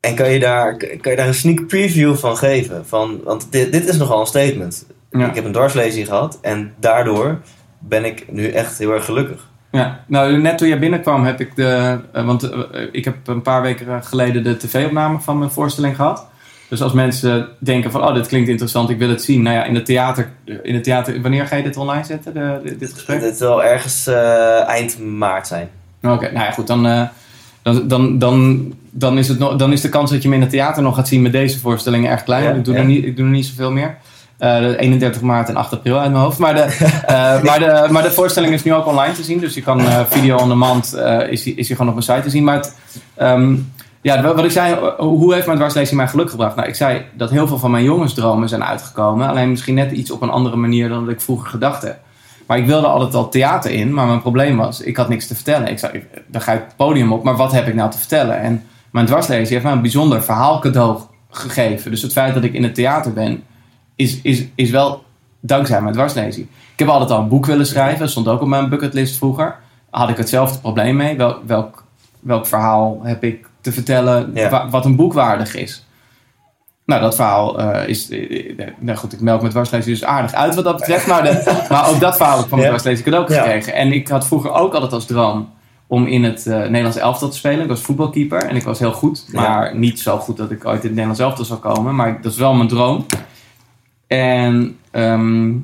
[SPEAKER 1] En kan je, daar, kan je daar een sneak preview van geven? Van, want dit, dit is nogal een statement.
[SPEAKER 3] Ja.
[SPEAKER 1] Ik heb een dwarslezing gehad en daardoor ben ik nu echt heel erg gelukkig.
[SPEAKER 3] Ja, nou net toen jij binnenkwam heb ik de. eh, want ik heb een paar weken geleden de tv-opname van mijn voorstelling gehad. Dus als mensen denken van, oh, dit klinkt interessant, ik wil het zien. Nou ja, in het theater, in het theater wanneer ga je dit online zetten, de, dit- dit gesprek?
[SPEAKER 1] Het zal ergens eh, eind maart zijn.
[SPEAKER 3] Oké, nou ja, goed, dan, eh, dan, dan, dan, dan, is het nog, dan is de kans dat je hem in het theater nog gaat zien met deze voorstellingen erg klein.
[SPEAKER 1] Ja,
[SPEAKER 3] ik doe,
[SPEAKER 1] ja.
[SPEAKER 3] er niet, ik doe er niet zoveel meer. Eh, de 31 maart en 8 april uit mijn hoofd. Maar de, eh, maar de, maar de voorstelling is nu ook online te zien. Dus je kan eh, video on demand, eh is, is die gewoon op mijn site te zien. Maar het, ehm, ja, wat ik zei, eh, hoe heeft mijn dwarslezing mij geluk gebracht? Nou, ik zei dat heel veel van mijn jongensdromen zijn uitgekomen. Alleen misschien net iets op een andere manier dan dat ik vroeger gedacht heb. Maar ik wilde altijd al theater in, maar mijn probleem was, ik had niks te vertellen. Ik zei, dan ga ik het podium op, maar wat heb ik nou te vertellen? En mijn dwarslezing heeft mij een bijzonder verhaal cadeau gegeven. Dus het feit dat ik in het theater ben, is, is, is wel dankzij mijn dwarslezing. Ik heb altijd al een boek willen schrijven, dat stond ook op mijn bucketlist vroeger. Had ik hetzelfde probleem mee. Wel, welk, welk verhaal heb ik te vertellen
[SPEAKER 1] Ja.
[SPEAKER 3] wa- wat een boek waardig is? Nou, dat verhaal eh, is... eh, eh, nou goed, ik melk mijn dwarslezing dus aardig uit wat dat betreft. Maar, de, maar ook dat verhaal ik van
[SPEAKER 1] Ja.
[SPEAKER 3] dwarslezing cadeau
[SPEAKER 1] Ja.
[SPEAKER 3] gekregen. En ik had vroeger ook altijd als droom om in het Nederlands elftal te spelen. Ik was voetbalkeeper en ik was heel goed.
[SPEAKER 1] Ja.
[SPEAKER 3] Maar niet zo goed dat ik ooit in het Nederlands elftal zou komen. Maar dat is wel mijn droom. En ehm, eh,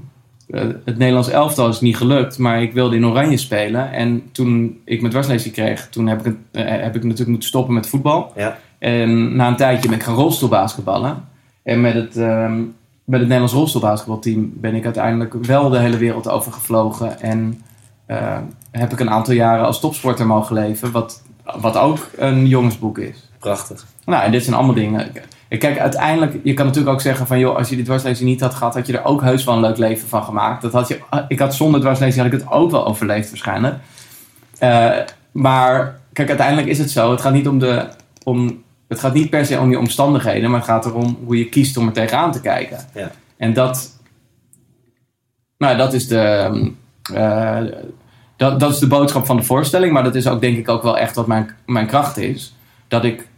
[SPEAKER 3] het Nederlands elftal is niet gelukt, maar ik wilde in Oranje spelen. En toen ik mijn dwarslezing kreeg, toen heb ik, het, eh, heb ik natuurlijk moeten stoppen met voetbal.
[SPEAKER 1] Ja.
[SPEAKER 3] En na een tijdje ben ik gaan rolstoelbasketballen. En met het, ehm, met het Nederlands rolstoelbasketbalteam ben ik uiteindelijk wel de hele wereld over gevlogen. En eh, heb ik een aantal jaren als topsporter mogen leven, wat, wat ook een jongensboek is.
[SPEAKER 1] Prachtig.
[SPEAKER 3] Nou, en dit zijn allemaal dingen. Kijk, uiteindelijk, je kan natuurlijk ook zeggen van, joh, als je die dwarslezing niet had gehad, had je er ook heus wel een leuk leven van gemaakt. Dat had je, ik had zonder dwarslezing had ik het ook wel overleefd waarschijnlijk. Eh, maar kijk, uiteindelijk is het zo. Het gaat niet om de, om, het gaat niet per se om je omstandigheden, maar het gaat erom hoe je kiest om er tegenaan te kijken.
[SPEAKER 1] Ja.
[SPEAKER 3] En dat, nou, dat is de, eh, dat, dat is de boodschap van de voorstelling, maar dat is ook denk ik ook wel echt wat mijn, mijn kracht is. Dat ik,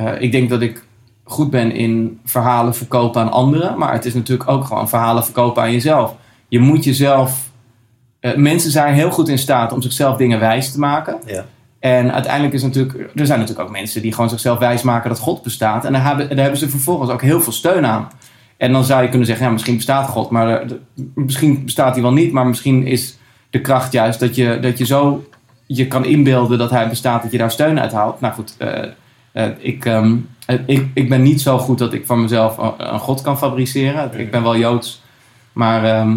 [SPEAKER 3] eh, ik denk dat ik goed ben in verhalen verkopen aan anderen, maar het is natuurlijk ook gewoon verhalen verkopen aan jezelf. Je moet jezelf, eh, mensen zijn heel goed in staat om zichzelf dingen wijs te maken.
[SPEAKER 1] Ja.
[SPEAKER 3] En uiteindelijk is natuurlijk, er zijn natuurlijk ook mensen die gewoon zichzelf wijsmaken dat God bestaat. En daar hebben, daar hebben ze vervolgens ook heel veel steun aan. En dan zou je kunnen zeggen, ja, misschien bestaat God, maar de- misschien bestaat hij wel niet. Maar misschien is de kracht juist dat je, dat je zo je kan inbeelden dat hij bestaat, dat je daar steun uit haalt. Nou goed, eh, ik, ehm, eh, ik, ik ben niet zo goed dat ik van mezelf een, God kan fabriceren. Ik ben wel Joods, maar ehm,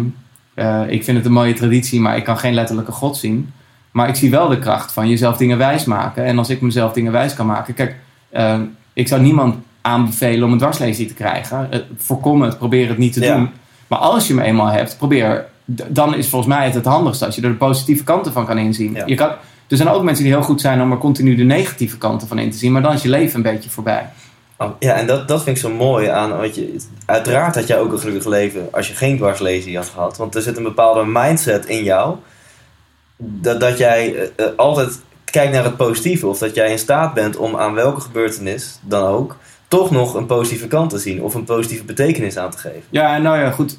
[SPEAKER 3] eh, ik vind het een mooie traditie, maar ik kan geen letterlijke God zien. Maar ik zie wel de kracht van jezelf dingen wijs maken. En als ik mezelf dingen wijs kan maken. Kijk, eh, ik zou niemand aanbevelen om een dwarslezing te krijgen. Eh, voorkom het, probeer het niet te
[SPEAKER 1] Ja.
[SPEAKER 3] doen. Maar als je hem eenmaal hebt, probeer. Dan is volgens mij het het handigste als je er de positieve kanten van kan inzien.
[SPEAKER 1] Ja.
[SPEAKER 3] Je kan, er zijn ook mensen die heel goed zijn om er continu de negatieve kanten van in te zien. Maar dan is je leven een beetje voorbij.
[SPEAKER 1] Oh, ja, en dat, dat vind ik zo mooi aan. Want je, uiteraard had jij ook een gelukkig leven als je geen dwarslesie had gehad. Want er zit een bepaalde mindset in jou. Dat, dat jij eh, eh, altijd kijkt naar het positieve. Of dat jij in staat bent om aan welke gebeurtenis dan ook. toch nog een positieve kant te zien. Of een positieve betekenis aan te geven.
[SPEAKER 3] Ja, nou ja, goed.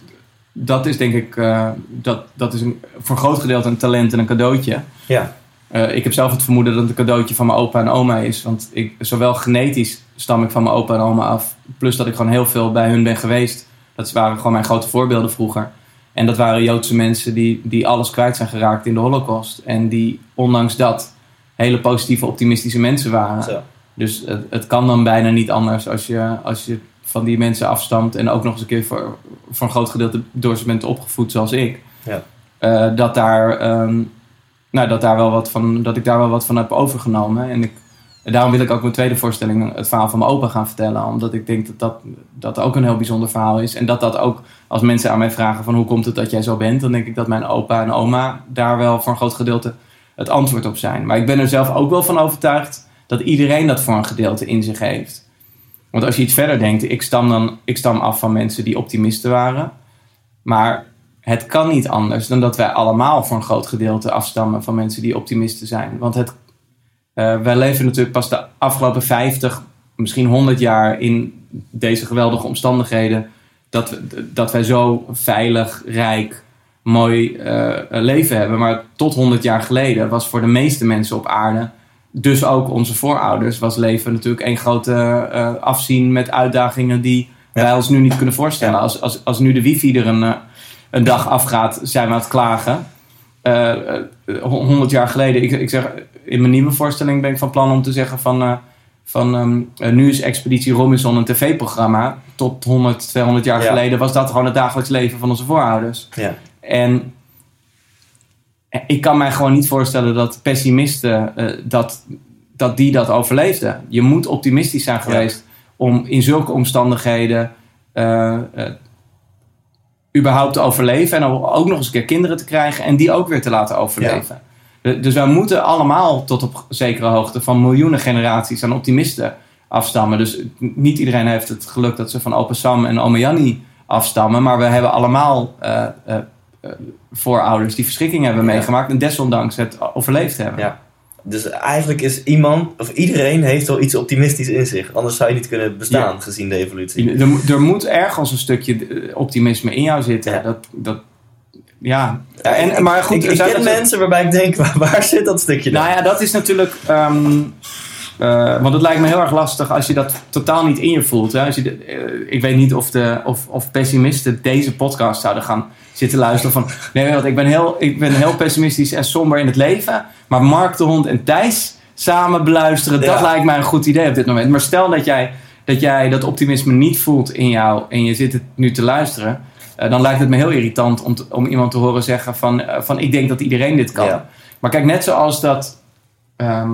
[SPEAKER 3] Dat is denk ik. eh, dat, dat is een, voor een groot gedeelte een talent en een cadeautje.
[SPEAKER 1] Ja,
[SPEAKER 3] Eh, ik heb zelf het vermoeden dat het een cadeautje van mijn opa en oma is. Want ik, zowel genetisch stam ik van mijn opa en oma af. Plus dat ik gewoon heel veel bij hun ben geweest. Dat waren gewoon mijn grote voorbeelden vroeger. En dat waren Joodse mensen die, die alles kwijt zijn geraakt in de holocaust. En die ondanks dat hele positieve, optimistische mensen waren.
[SPEAKER 1] zo.
[SPEAKER 3] Dus het, het kan dan bijna niet anders als je, als je van die mensen afstamt. En ook nog eens een keer voor, voor een groot gedeelte door ze bent opgevoed zoals ik.
[SPEAKER 1] Ja.
[SPEAKER 3] Eh, dat, daar, ehm, nou, dat, daar wel wat van, dat ik daar wel wat van heb overgenomen. En ik, daarom wil ik ook mijn tweede voorstelling het verhaal van mijn opa gaan vertellen. Omdat ik denk dat dat, dat ook een heel bijzonder verhaal is. En dat dat ook, als mensen aan mij vragen van hoe komt het dat jij zo bent. Dan denk ik dat mijn opa en oma daar wel voor een groot gedeelte het antwoord op zijn. Maar ik ben er zelf ook wel van overtuigd dat iedereen dat voor een gedeelte in zich heeft. Want als je iets verder denkt, ik stam, dan, ik stam af van mensen die optimisten waren. Maar het kan niet anders dan dat wij allemaal voor een groot gedeelte afstammen van mensen die optimisten zijn. Want het, eh, wij leven natuurlijk pas de afgelopen 50, misschien 100 jaar in deze geweldige omstandigheden. Dat, we, dat wij zo veilig, rijk, mooi eh, leven hebben. Maar tot 100 jaar geleden was voor de meeste mensen op aarde, dus ook onze voorouders, was leven natuurlijk één grote eh, afzien met uitdagingen die
[SPEAKER 1] Ja.
[SPEAKER 3] wij ons nu niet kunnen voorstellen. Als, als, als nu de wifi er een, een dag afgaat, zijn we aan het klagen. Eh, eh, 100 jaar geleden, ik, ik zeg, in mijn nieuwe voorstelling ben ik van plan om te zeggen van, eh, van ehm, eh, nu is Expeditie Robinson een tv-programma. Tot 100, 200 jaar
[SPEAKER 1] Ja.
[SPEAKER 3] geleden was dat gewoon het dagelijks leven van onze voorouders.
[SPEAKER 1] Ja.
[SPEAKER 3] En ik kan mij gewoon niet voorstellen dat pessimisten dat, dat die dat overleefden. Je moet optimistisch zijn geweest om in zulke omstandigheden überhaupt te overleven. En ook nog eens een keer kinderen te krijgen en die ook weer te laten overleven. Dus wij moeten allemaal tot op zekere hoogte van miljoenen generaties aan optimisten afstammen. Dus niet iedereen heeft het geluk dat ze van opa Sam en oma Janni afstammen. Maar we hebben allemaal eh, eh, eh, voorouders die verschrikkingen hebben
[SPEAKER 1] Ja.
[SPEAKER 3] meegemaakt. En desondanks het overleefd hebben.
[SPEAKER 1] Ja. Dus eigenlijk is iemand, of iedereen heeft wel iets optimistisch in zich. Anders zou je niet kunnen bestaan, gezien de evolutie.
[SPEAKER 3] Er, mo- er moet ergens een stukje eh, optimisme in jou zitten.
[SPEAKER 1] Ja.
[SPEAKER 3] Dat, dat, ja.
[SPEAKER 1] Ja,
[SPEAKER 3] en, maar goed,
[SPEAKER 1] ik,
[SPEAKER 3] er
[SPEAKER 1] ik ken mensen waarbij ik denk, waar, waar zit dat stukje dan?
[SPEAKER 3] Nou ja, dat is natuurlijk. ehm, eh, want het lijkt me heel erg lastig als je dat totaal niet in je voelt. Hè? Als je de- eh, ik weet niet of, de, of, of pessimisten deze podcast zouden gaan zitten luisteren. Van nee, want ik ben, heel, ik ben heel pessimistisch en somber in het leven. Maar Mark de Hond en Thijs samen beluisteren, dat lijkt mij een goed idee op dit moment. Maar stel dat jij dat, jij dat optimisme niet voelt in jou en je zit het nu te luisteren. eh, dan lijkt het me heel irritant om, te- om iemand te horen zeggen van, van ik denk dat iedereen dit kan.
[SPEAKER 1] Ja.
[SPEAKER 3] Maar kijk, net zoals dat, ehm,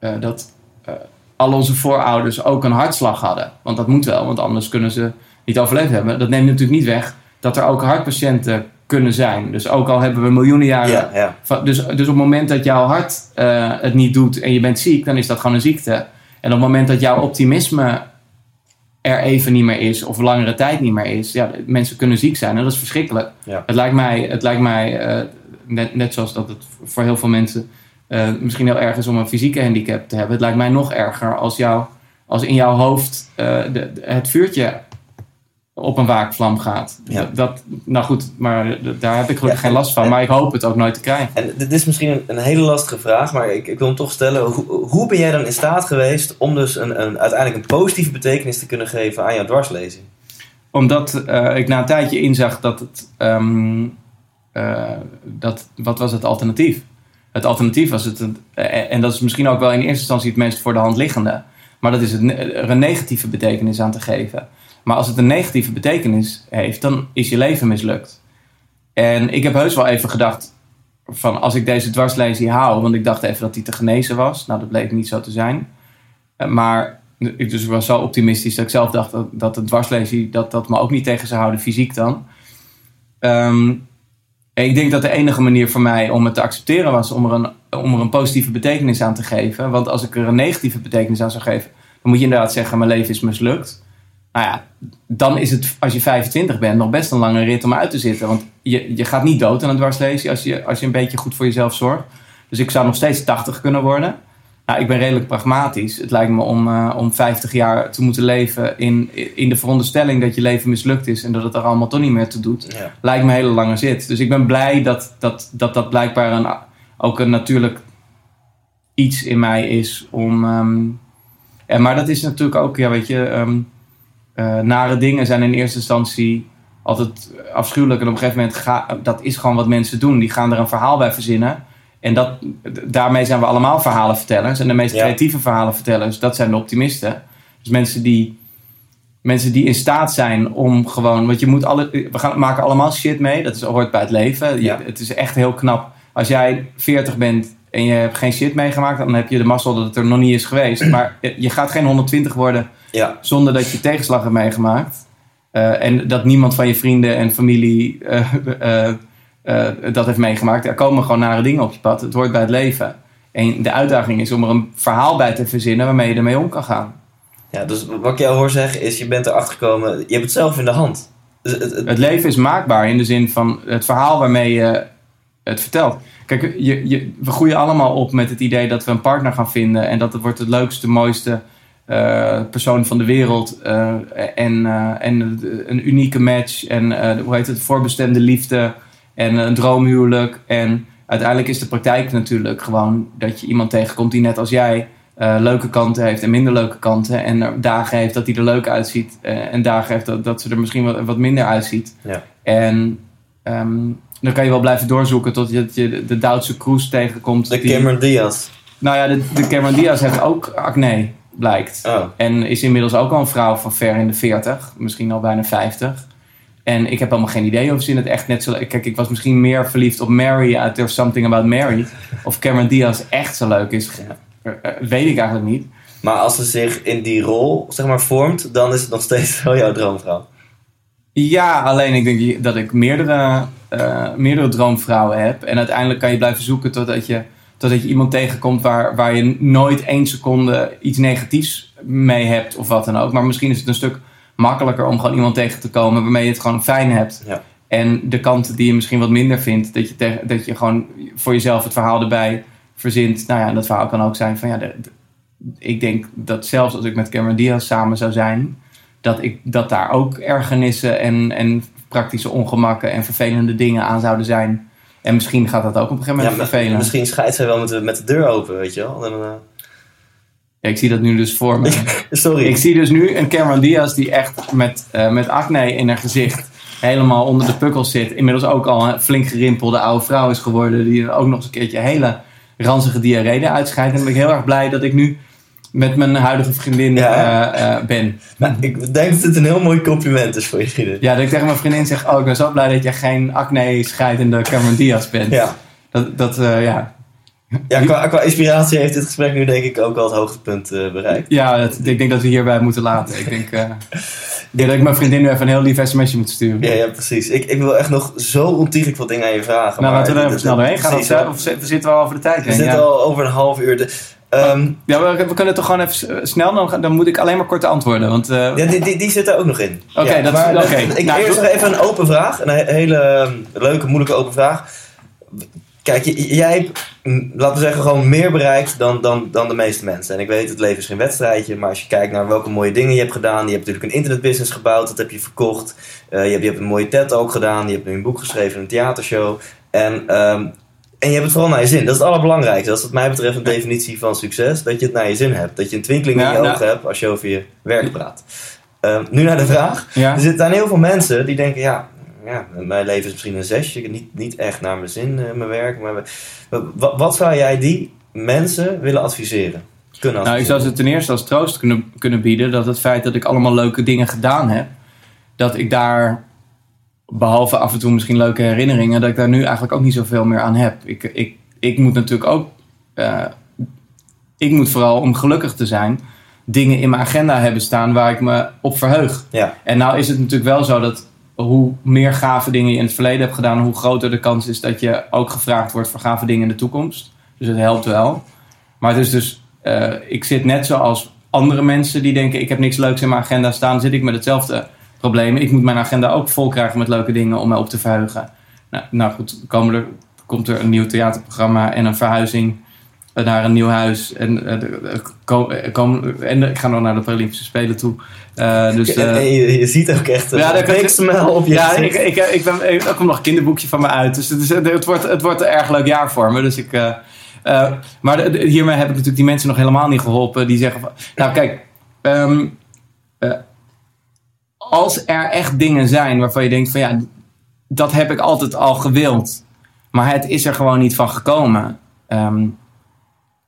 [SPEAKER 3] eh, dat eh, al onze voorouders ook een hartslag hadden. Want dat moet wel, want anders kunnen ze niet overleefd hebben. Dat neemt natuurlijk niet weg dat er ook hartpatiënten kunnen zijn. Dus ook al hebben we miljoenen jaren...
[SPEAKER 1] ja, ja.
[SPEAKER 3] van- dus, dus op het moment dat jouw hart eh, het niet doet en je bent ziek, dan is dat gewoon een ziekte. En op het moment dat jouw optimisme er even niet meer is, of langere tijd niet meer is, ja, mensen kunnen ziek zijn en dat is verschrikkelijk.
[SPEAKER 1] Ja.
[SPEAKER 3] Het lijkt mij, het lijkt mij net, net zoals dat het voor heel veel mensen eh, misschien heel erg is om een fysieke handicap te hebben. Het lijkt mij nog erger als, jou, als in jouw hoofd eh, de, de- het vuurtje op een waakvlam gaat.
[SPEAKER 1] Ja.
[SPEAKER 3] Dat, dat- nou goed, maar daar heb ik gelukkig
[SPEAKER 1] Ja,
[SPEAKER 3] geen last van.
[SPEAKER 1] en-
[SPEAKER 3] Maar ik hoop het ook nooit te krijgen.
[SPEAKER 1] En dit is misschien een, een hele lastige vraag, maar ik, ik wil hem toch stellen. Hoe, hoe ben jij dan in staat geweest om dus een, een, uiteindelijk een positieve betekenis te kunnen geven aan jouw dwarslezing?
[SPEAKER 3] Omdat eh, ik na een tijdje inzag dat het. ehm, eh, dat, wat was het alternatief? Het alternatief was het. eh, en dat is misschien ook wel in eerste instantie het meest voor de hand liggende. Maar dat is het, er een negatieve betekenis aan te geven. Maar als het een negatieve betekenis heeft, dan is je leven mislukt. En ik heb heus wel even gedacht. Van als ik deze dwarslesie hou, want ik dacht even dat die te genezen was. Nou, dat bleek niet zo te zijn. Eh, Maar ik dus was zo optimistisch dat ik zelf dacht dat, dat dwarslesie dat, dat me ook niet tegen zou houden, fysiek dan. Ehm, ik denk dat de enige manier voor mij om het te accepteren was om er, een, om er een positieve betekenis aan te geven. Want als ik er een negatieve betekenis aan zou geven, dan moet je inderdaad zeggen: mijn leven is mislukt. Nou ja, dan is het als je 25 bent nog best een lange rit om uit te zitten. Want je, je gaat niet dood aan het dwarslezen als je, als je een beetje goed voor jezelf zorgt. Dus ik zou nog steeds 80 kunnen worden. Nou, ik ben redelijk pragmatisch. Het lijkt me om, eh, om 50 jaar te moeten leven in, in de veronderstelling dat je leven mislukt is en dat het er allemaal toch niet meer toe doet.
[SPEAKER 1] Ja.
[SPEAKER 3] Lijkt me een hele lange zit. Dus ik ben blij dat dat, dat, dat blijkbaar een, ook een natuurlijk iets in mij is om. en, maar dat is natuurlijk ook, ja, weet je, ehm, eh, nare dingen zijn in eerste instantie altijd afschuwelijk. En op een gegeven moment, ga, dat is gewoon wat mensen doen. Die gaan er een verhaal bij verzinnen. En dat, daarmee zijn we allemaal verhalenvertellers. En de meest
[SPEAKER 1] Ja.
[SPEAKER 3] creatieve verhalenvertellers, dat zijn de optimisten. Dus mensen die, mensen die in staat zijn om gewoon... Want je moet alle, we gaan, maken allemaal shit mee. Dat is, hoort bij het leven. Je-. Het is echt heel knap. Als jij 40 bent en je hebt geen shit meegemaakt... dan heb je de mazzel dat het er nog niet is geweest. Maar je gaat geen 120 worden
[SPEAKER 1] Ja,
[SPEAKER 3] zonder dat je tegenslag hebt meegemaakt. Eh, en dat niemand van je vrienden en familie eh, eh, eh, dat heeft meegemaakt. Er komen gewoon nare dingen op je pad. Het hoort bij het leven. En de uitdaging is om er een verhaal bij te verzinnen waarmee je ermee om kan gaan.
[SPEAKER 1] ja, dus wat ik jou hoor zeggen is, je bent erachter gekomen, je hebt het zelf in de hand. Dus het, het-
[SPEAKER 3] Het leven is maakbaar in de zin van het verhaal waarmee je het vertelt. Kijk, je, je, we groeien allemaal op met het idee dat we een partner gaan vinden. En dat het wordt het leukste, mooiste eh, persoon van de wereld. eh, en, en een unieke match. En hoe heet het? Voorbestemde liefde. En een droomhuwelijk. En uiteindelijk is de praktijk natuurlijk gewoon dat je iemand tegenkomt die net als jij eh, leuke kanten heeft en minder leuke kanten. En er dagen heeft dat hij er leuk uitziet. eh, en dagen heeft dat, dat ze er misschien wat, wat minder uitziet.
[SPEAKER 1] Ja.
[SPEAKER 3] En ehm, dan kan je wel blijven doorzoeken tot je, je de- de Duitse Kroes tegenkomt.
[SPEAKER 1] de
[SPEAKER 3] die-
[SPEAKER 1] Cameron Diaz.
[SPEAKER 3] nou ja, de, de Cameron Diaz heeft ook acne, blijkt.
[SPEAKER 1] Oh,
[SPEAKER 3] En is inmiddels ook al een vrouw van ver in de 40, misschien al bijna 50. En ik heb helemaal geen idee of ze in het echt net zo... Kijk, ik was misschien meer verliefd op Mary uit There's Something About Mary. Of Cameron Diaz echt zo leuk is, eh, eh, weet ik eigenlijk niet.
[SPEAKER 1] maar als ze zich in die rol, zeg maar, vormt, dan is het nog steeds wel jouw droomvrouw.
[SPEAKER 3] Ja, alleen ik denk dat ik meerdere, eh, meerdere droomvrouwen heb. En uiteindelijk kan je blijven zoeken totdat je, totdat je iemand tegenkomt waar, waar je nooit één seconde iets negatiefs mee hebt of wat dan ook. Maar misschien is het een stuk makkelijker om gewoon iemand tegen te komen waarmee je het gewoon fijn hebt.
[SPEAKER 1] Ja.
[SPEAKER 3] En de kanten die je misschien wat minder vindt, dat je, dat je gewoon voor jezelf het verhaal erbij verzint. Nou ja, en dat verhaal kan ook zijn van ja, de- de- ik denk dat zelfs als ik met Cameron Diaz samen zou zijn, dat, ik, dat daar ook ergernissen en, en praktische ongemakken en vervelende dingen aan zouden zijn. En misschien gaat dat ook op een gegeven
[SPEAKER 1] Ja,
[SPEAKER 3] moment
[SPEAKER 1] maar
[SPEAKER 3] vervelen.
[SPEAKER 1] misschien scheidt zij wel met de, met de deur open, weet je wel. Dan, eh,
[SPEAKER 3] Ja, ik zie dat nu dus voor me.
[SPEAKER 1] sorry.
[SPEAKER 3] ik zie dus nu een Cameron Diaz die echt met, eh, met acne in haar gezicht helemaal onder de pukkels zit. Inmiddels ook al een flink gerimpelde oude vrouw is geworden. Die ook nog eens een keertje hele ranzige diarree uitscheidt. En dan ben ik heel erg blij dat ik nu met mijn huidige vriendin
[SPEAKER 1] Ja.
[SPEAKER 3] eh, eh, ben.
[SPEAKER 1] Nou, ik denk dat het een heel mooi compliment is voor je vriendin.
[SPEAKER 3] Ja, dat ik tegen mijn vriendin zeg, oh ik ben zo blij dat je geen acne scheidende Cameron Diaz bent.
[SPEAKER 1] Ja,
[SPEAKER 3] Dat, dat ja.
[SPEAKER 1] Ja qua, qua inspiratie heeft dit gesprek nu denk ik ook wel het hoogtepunt eh, bereikt.
[SPEAKER 3] Ja, dat, ik denk dat we hierbij moeten laten. Ik denk, eh, dat ik mijn vriendin nu even een heel lief sms'je moet sturen.
[SPEAKER 1] Ja, ja precies. Ik, ik wil echt nog zo ontiegelijk veel dingen aan je vragen.
[SPEAKER 3] nou,
[SPEAKER 1] maar
[SPEAKER 3] laten we er even snel doorheen gaan.
[SPEAKER 1] Precies,
[SPEAKER 3] of zitten- zitten we al over de tijd
[SPEAKER 1] We zitten
[SPEAKER 3] Ja.
[SPEAKER 1] al over een half uur. De, ehm,
[SPEAKER 3] Ja, we, we kunnen toch gewoon even snel, dan, dan moet ik alleen maar kort antwoorden. Want, eh,
[SPEAKER 1] ja, die, die, die zit er ook nog in.
[SPEAKER 3] Oké, dat-
[SPEAKER 1] maar
[SPEAKER 3] oké.
[SPEAKER 1] Ik
[SPEAKER 3] Nou,
[SPEAKER 1] eerst nog even een open vraag. Een he- hele ehm, leuke, moeilijke open vraag. Kijk, jij hebt, mm, laten we zeggen, gewoon meer bereikt dan, dan, dan de meeste mensen. En ik weet, het leven is geen wedstrijdje. Maar als je kijkt naar welke mooie dingen je hebt gedaan. Je hebt natuurlijk een internetbusiness gebouwd, dat heb je verkocht. Eh, je, hebt, je hebt een mooie TED ook gedaan. Je hebt nu een boek geschreven, een theatershow. En, ehm, en je hebt het vooral naar je zin. Dat is het allerbelangrijkste. Dat is wat mij betreft een definitie van succes. Dat je het naar je zin hebt. Dat je een twinkeling in
[SPEAKER 3] Ja,
[SPEAKER 1] je
[SPEAKER 3] nou-
[SPEAKER 1] ogen hebt als je over je werk praat. Ehm, nu naar de vraag.
[SPEAKER 3] ja.
[SPEAKER 1] Er zitten heel veel mensen die denken, ja, ja mijn leven is misschien een zesje. Niet, niet echt naar mijn zin, eh, mijn werk. Maar wat, wat zou jij die mensen willen adviseren? Kunnen
[SPEAKER 3] Nou, ik zou ze ten eerste als troost kunnen, kunnen bieden dat het feit dat ik allemaal leuke dingen gedaan heb, dat ik daar, behalve af en toe misschien leuke herinneringen, dat ik daar nu eigenlijk ook niet zoveel meer aan heb. Ik, ik, ik moet natuurlijk ook, eh, ik moet vooral om gelukkig te zijn, dingen in mijn agenda hebben staan waar ik me op verheug.
[SPEAKER 1] Ja,
[SPEAKER 3] En nou is het natuurlijk wel zo dat hoe meer gave dingen je in het verleden hebt gedaan, hoe groter de kans is dat je ook gevraagd wordt voor gave dingen in de toekomst. Dus het helpt wel. Maar het is dus, eh, ik zit net zoals andere mensen die denken: ik heb niks leuks in mijn agenda staan, zit ik met hetzelfde probleem. Ik moet mijn agenda ook vol krijgen met leuke dingen om me op te verheugen. Nou, nou goed, er, komt er een nieuw theaterprogramma en een verhuizing naar een nieuw huis. En, eh, eh, en ik ga nog naar de Paralympische Spelen toe. Eh, dus, eh,
[SPEAKER 1] je, je ziet ook echt een
[SPEAKER 3] Ja, daar kan
[SPEAKER 1] big smile op je
[SPEAKER 3] ja, ik, ik, ik, ben, ik, er komt nog een kinderboekje van me uit. Dus het, is, het, wordt, het wordt een erg leuk jaar voor me. Dus ik, eh, eh, maar de- de- hiermee heb ik natuurlijk die mensen nog helemaal niet geholpen. Die zeggen van... Nou kijk, ehm, eh, als er echt dingen zijn waarvan je denkt van ja, dat heb ik altijd al gewild. Maar het is er gewoon niet van gekomen. Ehm,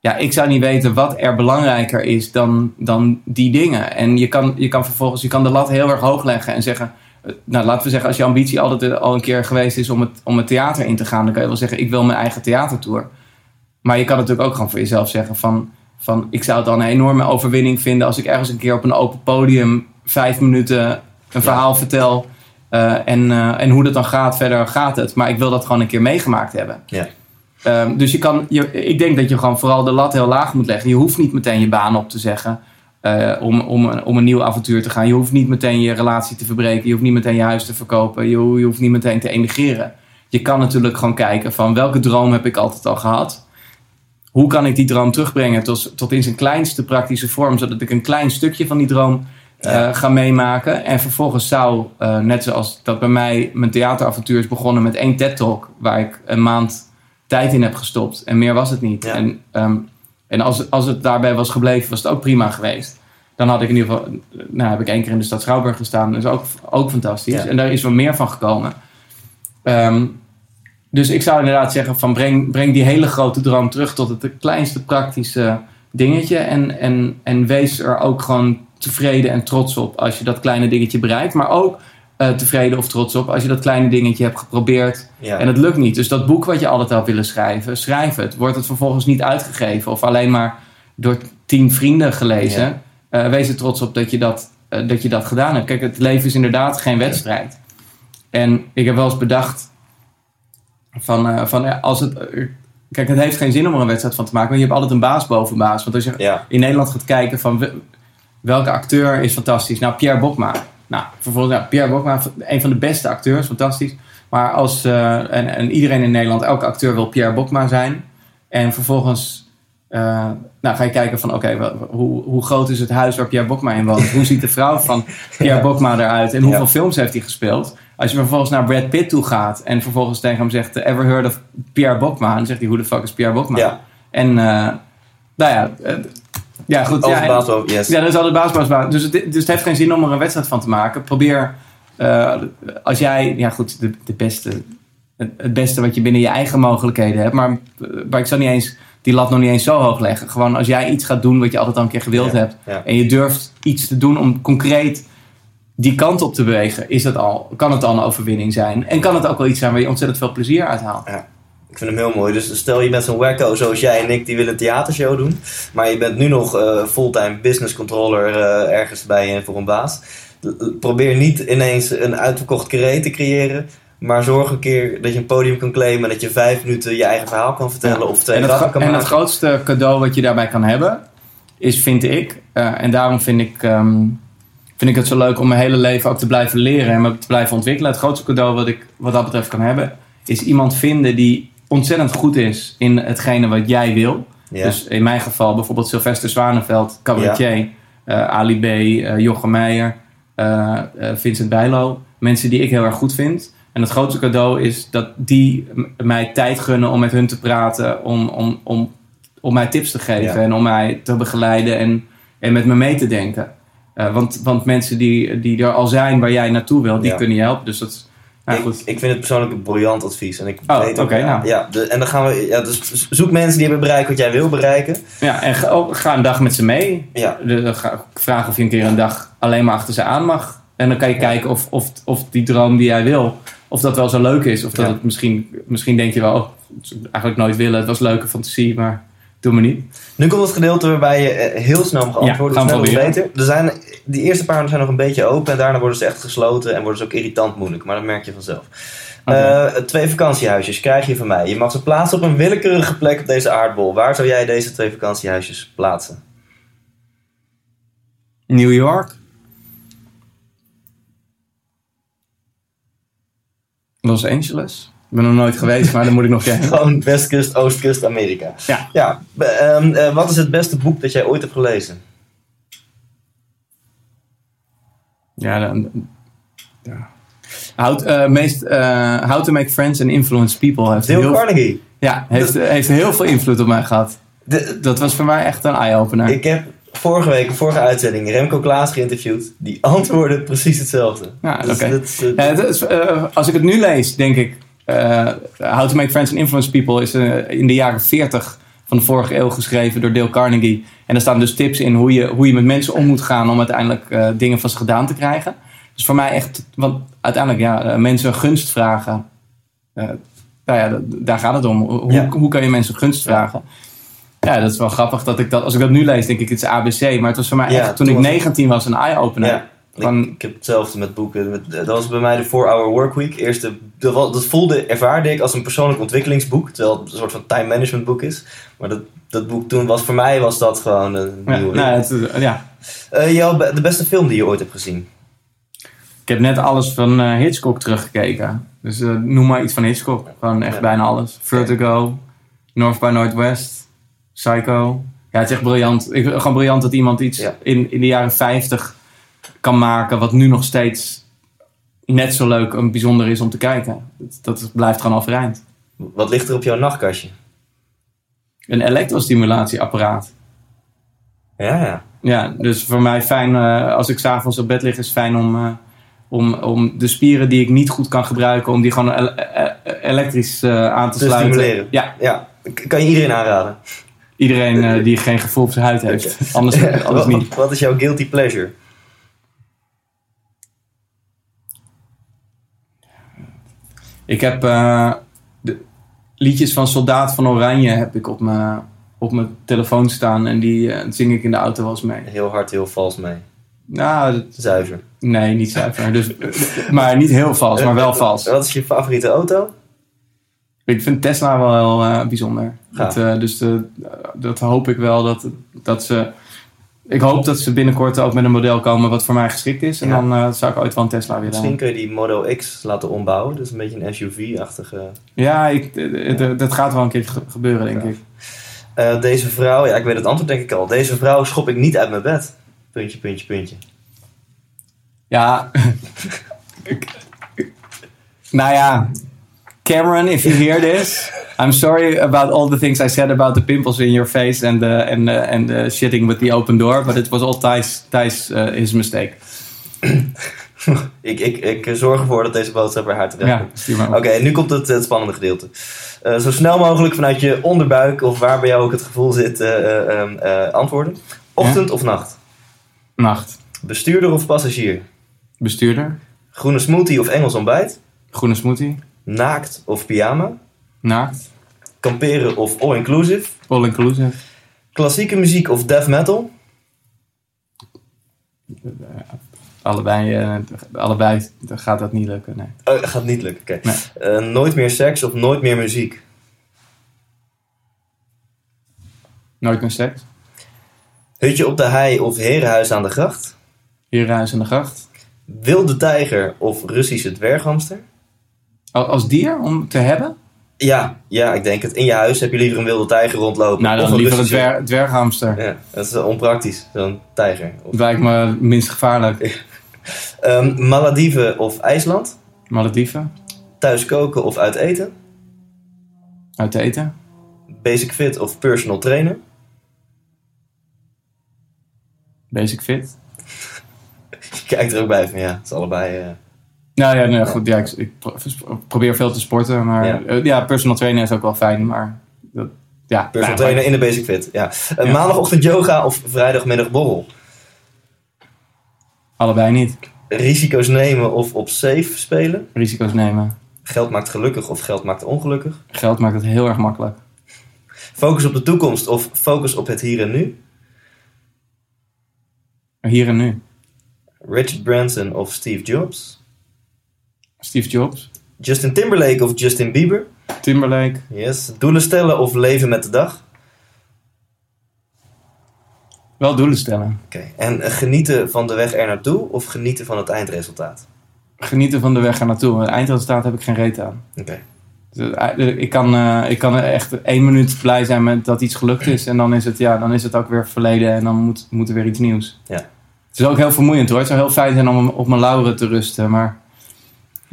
[SPEAKER 3] ja, ik zou niet weten wat er belangrijker is dan, dan die dingen. En je kan, je kan vervolgens je kan de lat heel erg hoog leggen en zeggen... eh, Nou, laten we zeggen, als je ambitie altijd eh, al een keer geweest is om het, om het theater in te gaan... dan kan je wel zeggen, ik wil mijn eigen theatertour. Maar je kan natuurlijk ook gewoon voor jezelf zeggen van... van ik zou het dan een enorme overwinning vinden... als ik ergens een keer op een open podium vijf minuten een verhaal vertel... eh, en, en hoe dat dan gaat, verder gaat het. Maar ik wil dat gewoon een keer meegemaakt hebben.
[SPEAKER 1] Ja.
[SPEAKER 3] Ehm, dus je kan, je, ik denk dat je gewoon vooral de lat heel laag moet leggen. Je hoeft niet meteen je baan op te zeggen eh, om, om, een- om een nieuw avontuur te gaan. Je hoeft niet meteen je relatie te verbreken. Je hoeft niet meteen je huis te verkopen. Je, ho- je hoeft niet meteen te emigreren. Je kan natuurlijk gewoon kijken van welke droom heb ik altijd al gehad. Hoe kan ik die droom terugbrengen tot, tot in zijn kleinste praktische vorm, zodat ik een klein stukje van die droom eh, ga meemaken. En vervolgens zou, eh, net zoals dat bij mij mijn theateravontuur is begonnen met één TED-talk, waar ik een maand tijd in heb gestopt. En meer was het niet.
[SPEAKER 1] Ja.
[SPEAKER 3] En, ehm, en als, als het daarbij was gebleven, was het ook prima geweest. Dan had ik in ieder geval, nou heb ik één keer in de stad Schouwburg gestaan. Dat is ook, ook fantastisch.
[SPEAKER 1] Ja.
[SPEAKER 3] En daar is wel meer van gekomen. Ehm, dus ik zou inderdaad zeggen van breng, breng die hele grote droom terug tot het kleinste praktische dingetje. En, en, en wees er ook gewoon tevreden en trots op als je dat kleine dingetje bereikt. Maar ook eh, tevreden of trots op als je dat kleine dingetje hebt geprobeerd
[SPEAKER 1] Ja.
[SPEAKER 3] en het lukt niet. Dus dat boek wat je altijd had willen schrijven, schrijf het. Wordt het vervolgens niet uitgegeven of alleen maar door tien vrienden gelezen. Eh, wees er trots op dat je dat, eh, dat je dat gedaan hebt. Kijk, het leven is inderdaad geen wedstrijd. En ik heb wel eens bedacht van, van ja, als het... kijk, het heeft geen zin om er een wedstrijd van te maken. Want je hebt altijd een baas boven baas. Want als je
[SPEAKER 1] Ja.
[SPEAKER 3] in Nederland gaat kijken van we- welke acteur is fantastisch. Nou, Pierre Bokma. Nou, vervolgens, ja, Pierre Bokma, een van de beste acteurs, fantastisch. Maar als, eh, en, en iedereen in Nederland, elke acteur wil Pierre Bokma zijn. En vervolgens eh, nou, ga je kijken van, oké, hoe, hoe groot is het huis waar Pierre Bokma in woont? Hoe ziet de vrouw van Pierre Bokma eruit? En hoeveel
[SPEAKER 1] Ja.
[SPEAKER 3] films heeft hij gespeeld? Als je vervolgens naar Brad Pitt toe gaat en vervolgens tegen hem zegt, ever heard of Pierre Bokma? Dan zegt hij, hoe de fuck is Pierre Bokma?
[SPEAKER 1] Ja.
[SPEAKER 3] En, eh, nou ja, ja goed.
[SPEAKER 1] Als
[SPEAKER 3] ja,
[SPEAKER 1] baas yes.
[SPEAKER 3] ja, dat is altijd baas, baas, baas. Dus het, dus het heeft geen zin om er een wedstrijd van te maken. Probeer, eh, als jij, ja goed, de, de beste, het, het beste wat je binnen je eigen mogelijkheden hebt. Maar, eh, maar ik zou niet eens, die lat nog niet eens zo hoog leggen. Gewoon als jij iets gaat doen wat je altijd al een keer gewild
[SPEAKER 1] Ja,
[SPEAKER 3] hebt.
[SPEAKER 1] ja.
[SPEAKER 3] En je durft iets te doen om concreet die kant op te bewegen. Is dat al, kan het al een overwinning zijn. En kan het ook wel iets zijn waar je ontzettend veel plezier uit haalt.
[SPEAKER 1] Ik vind hem heel mooi. Dus stel je bent zo'n wacko zoals jij en ik, die willen een theatershow doen. Maar je bent nu nog eh, fulltime business controller eh, ergens bij voor een baas. Probeer niet ineens een uitverkocht carré te creëren. Maar zorg een keer dat je een podium kan claimen. En dat je vijf minuten je eigen verhaal kan vertellen.
[SPEAKER 3] Ja.
[SPEAKER 1] Of twee
[SPEAKER 3] en
[SPEAKER 1] kan
[SPEAKER 3] en het
[SPEAKER 1] maken.
[SPEAKER 3] grootste cadeau wat je daarbij kan hebben, is, vind ik, eh, en daarom vind ik, ehm, vind ik het zo leuk om mijn hele leven ook te blijven leren en me te blijven ontwikkelen. Het grootste cadeau wat ik wat dat betreft kan hebben, is iemand vinden die ontzettend goed is in hetgene wat jij wil.
[SPEAKER 1] Ja.
[SPEAKER 3] Dus in mijn geval bijvoorbeeld Sylvester Zwanenveld, cabaretier, eh, Ali B, eh, Jochem Meijer, eh, Vincent Bijlo. Mensen die ik heel erg goed vind. En het grootste cadeau is dat die mij tijd gunnen om met hun te praten, om, om, om, om mij tips te geven
[SPEAKER 1] Ja.
[SPEAKER 3] en om mij te begeleiden en, en met me mee te denken. Want, want mensen die, die er al zijn waar jij naartoe wil, die
[SPEAKER 1] Ja.
[SPEAKER 3] kunnen je helpen. Dus dat
[SPEAKER 1] ik, vind het persoonlijk een briljant advies. En ik
[SPEAKER 3] Oh,
[SPEAKER 1] weet ook,
[SPEAKER 3] oké,
[SPEAKER 1] ja,
[SPEAKER 3] nou.
[SPEAKER 1] ja, de- en dan gaan we, ja, dus zoek mensen die hebben bereikt wat jij wil bereiken.
[SPEAKER 3] Ja, en ga, ga een dag met ze mee.
[SPEAKER 1] Ja,
[SPEAKER 3] De, ga, vraag of je een keer een dag alleen maar achter ze aan mag. En dan kan je kijken of, of, of die droom die jij wil, of dat wel zo leuk is. Of dat het misschien, misschien denk je wel, oh, eigenlijk nooit willen. Het was leuke fantasie, maar doe me niet.
[SPEAKER 1] Nu komt het gedeelte waarbij je eh, heel snel mag
[SPEAKER 3] Ja,
[SPEAKER 1] antwoorden.
[SPEAKER 3] gaan we
[SPEAKER 1] sneller hoe
[SPEAKER 3] proberen.
[SPEAKER 1] beter. Er zijn, die eerste paar zijn nog een beetje open en daarna worden ze echt gesloten en worden ze ook irritant moeilijk. Maar dat merk je vanzelf. Eh, twee vakantiehuisjes krijg je van mij. Je mag ze plaatsen op een willekeurige plek op deze aardbol. Waar zou jij deze twee vakantiehuisjes plaatsen?
[SPEAKER 3] New York. Los Angeles. Ik ben er nooit geweest, maar daar moet ik nog heen.
[SPEAKER 1] Gewoon westkust, oostkust, Amerika.
[SPEAKER 3] Ja.
[SPEAKER 1] Ja, ehm, eh, wat is het beste boek dat jij ooit hebt gelezen?
[SPEAKER 3] Ja, dan, ja. How, to- eh, meest, eh, How to Make Friends and Influence People. Heeft
[SPEAKER 1] Dale
[SPEAKER 3] heel,
[SPEAKER 1] Carnegie.
[SPEAKER 3] ja, heeft, heeft heel veel invloed op mij gehad.
[SPEAKER 1] De-
[SPEAKER 3] Dat was voor mij echt een eye-opener.
[SPEAKER 1] ik heb vorige week, vorige uitzending, Remco Klaas geïnterviewd. Die antwoordde precies hetzelfde.
[SPEAKER 3] Ja,
[SPEAKER 1] Dus
[SPEAKER 3] oké. Ja, als ik het nu lees, denk ik... eh, How to Make Friends and Influence People is eh, in de jaren 40 van de vorige eeuw geschreven door Dale Carnegie. En daar staan dus tips in hoe je, hoe je met mensen om moet gaan om uiteindelijk eh, dingen van ze gedaan te krijgen. Dus voor mij echt, want uiteindelijk ja, mensen gunst vragen. Nou ja, daar gaat het om. Hoe,
[SPEAKER 1] Ja.
[SPEAKER 3] hoe kan je mensen gunst vragen? Ja, dat is wel grappig dat ik dat, als ik dat nu lees, denk ik het is ABC. Maar het was voor mij
[SPEAKER 1] Ja,
[SPEAKER 3] echt, toen
[SPEAKER 1] toen
[SPEAKER 3] ik
[SPEAKER 1] was het-
[SPEAKER 3] 19 was, een eye-opener.
[SPEAKER 1] ja.
[SPEAKER 3] Van-
[SPEAKER 1] Ik, ik heb hetzelfde met boeken. Met- Dat was bij mij de 4-Hour Workweek. Eerste, dat, dat voelde, ervaarde ik als een persoonlijk ontwikkelingsboek. Terwijl het een soort van time management boek is. Maar dat, dat boek toen was voor mij was dat gewoon een
[SPEAKER 3] Ja,
[SPEAKER 1] nieuwe
[SPEAKER 3] nou, het, ja,
[SPEAKER 1] Eh, de beste film die je ooit hebt gezien?
[SPEAKER 3] Ik heb net alles van eh, Hitchcock teruggekeken. Dus eh, noem maar iets van Hitchcock. Gewoon echt
[SPEAKER 1] Ja.
[SPEAKER 3] bijna alles. Vertigo, North by Northwest, Psycho. Ja, het is echt briljant. Ik, gewoon briljant dat iemand iets
[SPEAKER 1] Ja.
[SPEAKER 3] in, in de jaren 50 kan maken... wat nu nog steeds net zo leuk en bijzonder is om te kijken. Dat, dat blijft gewoon overeind.
[SPEAKER 1] Wat ligt er op jouw nachtkastje?
[SPEAKER 3] Een elektrostimulatieapparaat.
[SPEAKER 1] Ja, ja.
[SPEAKER 3] Ja, dus voor mij fijn, eh, als ik s'avonds op bed lig, is fijn om, eh, om, om de spieren die ik niet goed kan gebruiken, om die gewoon ele- elektrisch eh, aan te,
[SPEAKER 1] Te
[SPEAKER 3] sluiten.
[SPEAKER 1] stimuleren.
[SPEAKER 3] Ja,
[SPEAKER 1] ja. Kan je iedereen aanraden?
[SPEAKER 3] iedereen die geen gevoel op zijn huid heeft. Anders, anders
[SPEAKER 1] wat,
[SPEAKER 3] niet.
[SPEAKER 1] wat is jouw guilty pleasure?
[SPEAKER 3] Ik heb eh, de liedjes van Soldaat van Oranje heb ik op mijn, op mijn telefoon staan en die eh, zing ik in de auto wel eens mee.
[SPEAKER 1] Heel hard, heel vals mee.
[SPEAKER 3] Nou, dat-
[SPEAKER 1] Zuiver.
[SPEAKER 3] nee, niet zuiver. Dus, maar niet heel vals, maar wel vals.
[SPEAKER 1] Wat is je favoriete auto?
[SPEAKER 3] Ik vind Tesla wel heel eh, bijzonder. Dat, dus de, dat hoop ik wel dat, dat ze. Ik hoop dat ze binnenkort ook met een model komen wat voor mij geschikt is. En
[SPEAKER 1] Ja.
[SPEAKER 3] dan eh, zou ik ooit wel een Tesla willen.
[SPEAKER 1] Misschien kun je die Model X laten ombouwen. Dus een beetje een SUV-achtige.
[SPEAKER 3] Ja, ik, eh, eh, dat gaat wel een keer ge- gebeuren, denk
[SPEAKER 1] Ja.
[SPEAKER 3] ik.
[SPEAKER 1] Deze vrouw, ja, ik weet het antwoord denk ik al. Deze vrouw schop ik niet uit mijn bed. Puntje, puntje, puntje.
[SPEAKER 3] Ja. Nou ja. Cameron, if you hear this, I'm sorry about all the things I said about the pimples in your face and the, and the, and the shitting with the open door, but it was all Thijs, Thijs uh, his mistake.
[SPEAKER 1] Ik, ik, ik zorg ervoor dat deze boodschap bij haar terecht
[SPEAKER 3] Ja,
[SPEAKER 1] komt. Oké, nu komt het, het spannende gedeelte. Eh, zo snel mogelijk vanuit je onderbuik of waar bij jou ook het gevoel zit, eh, eh, ehm, eh, antwoorden. Ochtend of nacht?
[SPEAKER 3] Nacht.
[SPEAKER 1] Bestuurder of passagier?
[SPEAKER 3] Bestuurder.
[SPEAKER 1] Groene smoothie of Engels ontbijt?
[SPEAKER 3] Groene smoothie.
[SPEAKER 1] Naakt of pyjama?
[SPEAKER 3] Naakt.
[SPEAKER 1] Kamperen of all-inclusive?
[SPEAKER 3] All inclusive.
[SPEAKER 1] Klassieke muziek of death metal?
[SPEAKER 3] Allebei, eh, allebei gaat dat niet lukken. Nee.
[SPEAKER 1] Oh, gaat niet lukken, oké.
[SPEAKER 3] Nee.
[SPEAKER 1] Eh, nooit meer seks of nooit meer muziek?
[SPEAKER 3] Nooit meer seks.
[SPEAKER 1] Hutje op de hei of herenhuis aan de gracht?
[SPEAKER 3] Herenhuis in de gracht.
[SPEAKER 1] Wilde tijger of Russische dwerghamster?
[SPEAKER 3] Al- Als dier om te hebben?
[SPEAKER 1] Ja, ja, ik denk het. In je huis heb je liever een wilde tijger rondlopen.
[SPEAKER 3] Nou,
[SPEAKER 1] of
[SPEAKER 3] dan liever een dwer, dwerghamster.
[SPEAKER 1] Ja, dat is onpraktisch, zo'n tijger. Of,
[SPEAKER 3] lijkt me minst gevaarlijk.
[SPEAKER 1] Ehm, Malediven of IJsland?
[SPEAKER 3] Malediven.
[SPEAKER 1] Thuis koken of uit eten?
[SPEAKER 3] Uit te eten.
[SPEAKER 1] Basic fit of personal trainer?
[SPEAKER 3] Basic fit.
[SPEAKER 1] Je kijkt er ook bij van ja, het is allebei... eh,
[SPEAKER 3] Nou ja, nee, goed. Ja, ik, ik pro- probeer veel te sporten. Maar
[SPEAKER 1] Ja.
[SPEAKER 3] ja. ja, personal trainer is ook wel fijn. Maar dat, ja,
[SPEAKER 1] personal trainer in de basic fit, ja. Eh,
[SPEAKER 3] Ja.
[SPEAKER 1] Maandagochtend yoga of vrijdagmiddag borrel?
[SPEAKER 3] Allebei niet.
[SPEAKER 1] Risico's nemen of op safe spelen?
[SPEAKER 3] Risico's nemen.
[SPEAKER 1] Geld maakt gelukkig of geld maakt ongelukkig?
[SPEAKER 3] Geld maakt het heel erg makkelijk.
[SPEAKER 1] Focus op de toekomst of focus op het hier en nu?
[SPEAKER 3] Hier en nu.
[SPEAKER 1] Richard Branson of Steve Jobs?
[SPEAKER 3] Steve Jobs.
[SPEAKER 1] Justin Timberlake of Justin Bieber?
[SPEAKER 3] Timberlake.
[SPEAKER 1] Yes. Doelen stellen of leven met de dag?
[SPEAKER 3] Wel doelen stellen.
[SPEAKER 1] Oké. En eh, genieten van de weg er naartoe of genieten van het eindresultaat?
[SPEAKER 3] Genieten van de weg er naartoe. Het eindresultaat heb ik geen reet aan.
[SPEAKER 1] Oké.
[SPEAKER 3] Eh, Ik kan, eh, ik kan echt één minuut blij zijn met dat iets gelukt is. En dan is het, ja, dan is het ook weer verleden en dan moet, moet er weer iets nieuws.
[SPEAKER 1] Ja.
[SPEAKER 3] Het is ook heel vermoeiend hoor. Het zou heel fijn zijn om op mijn lauren te rusten. Maar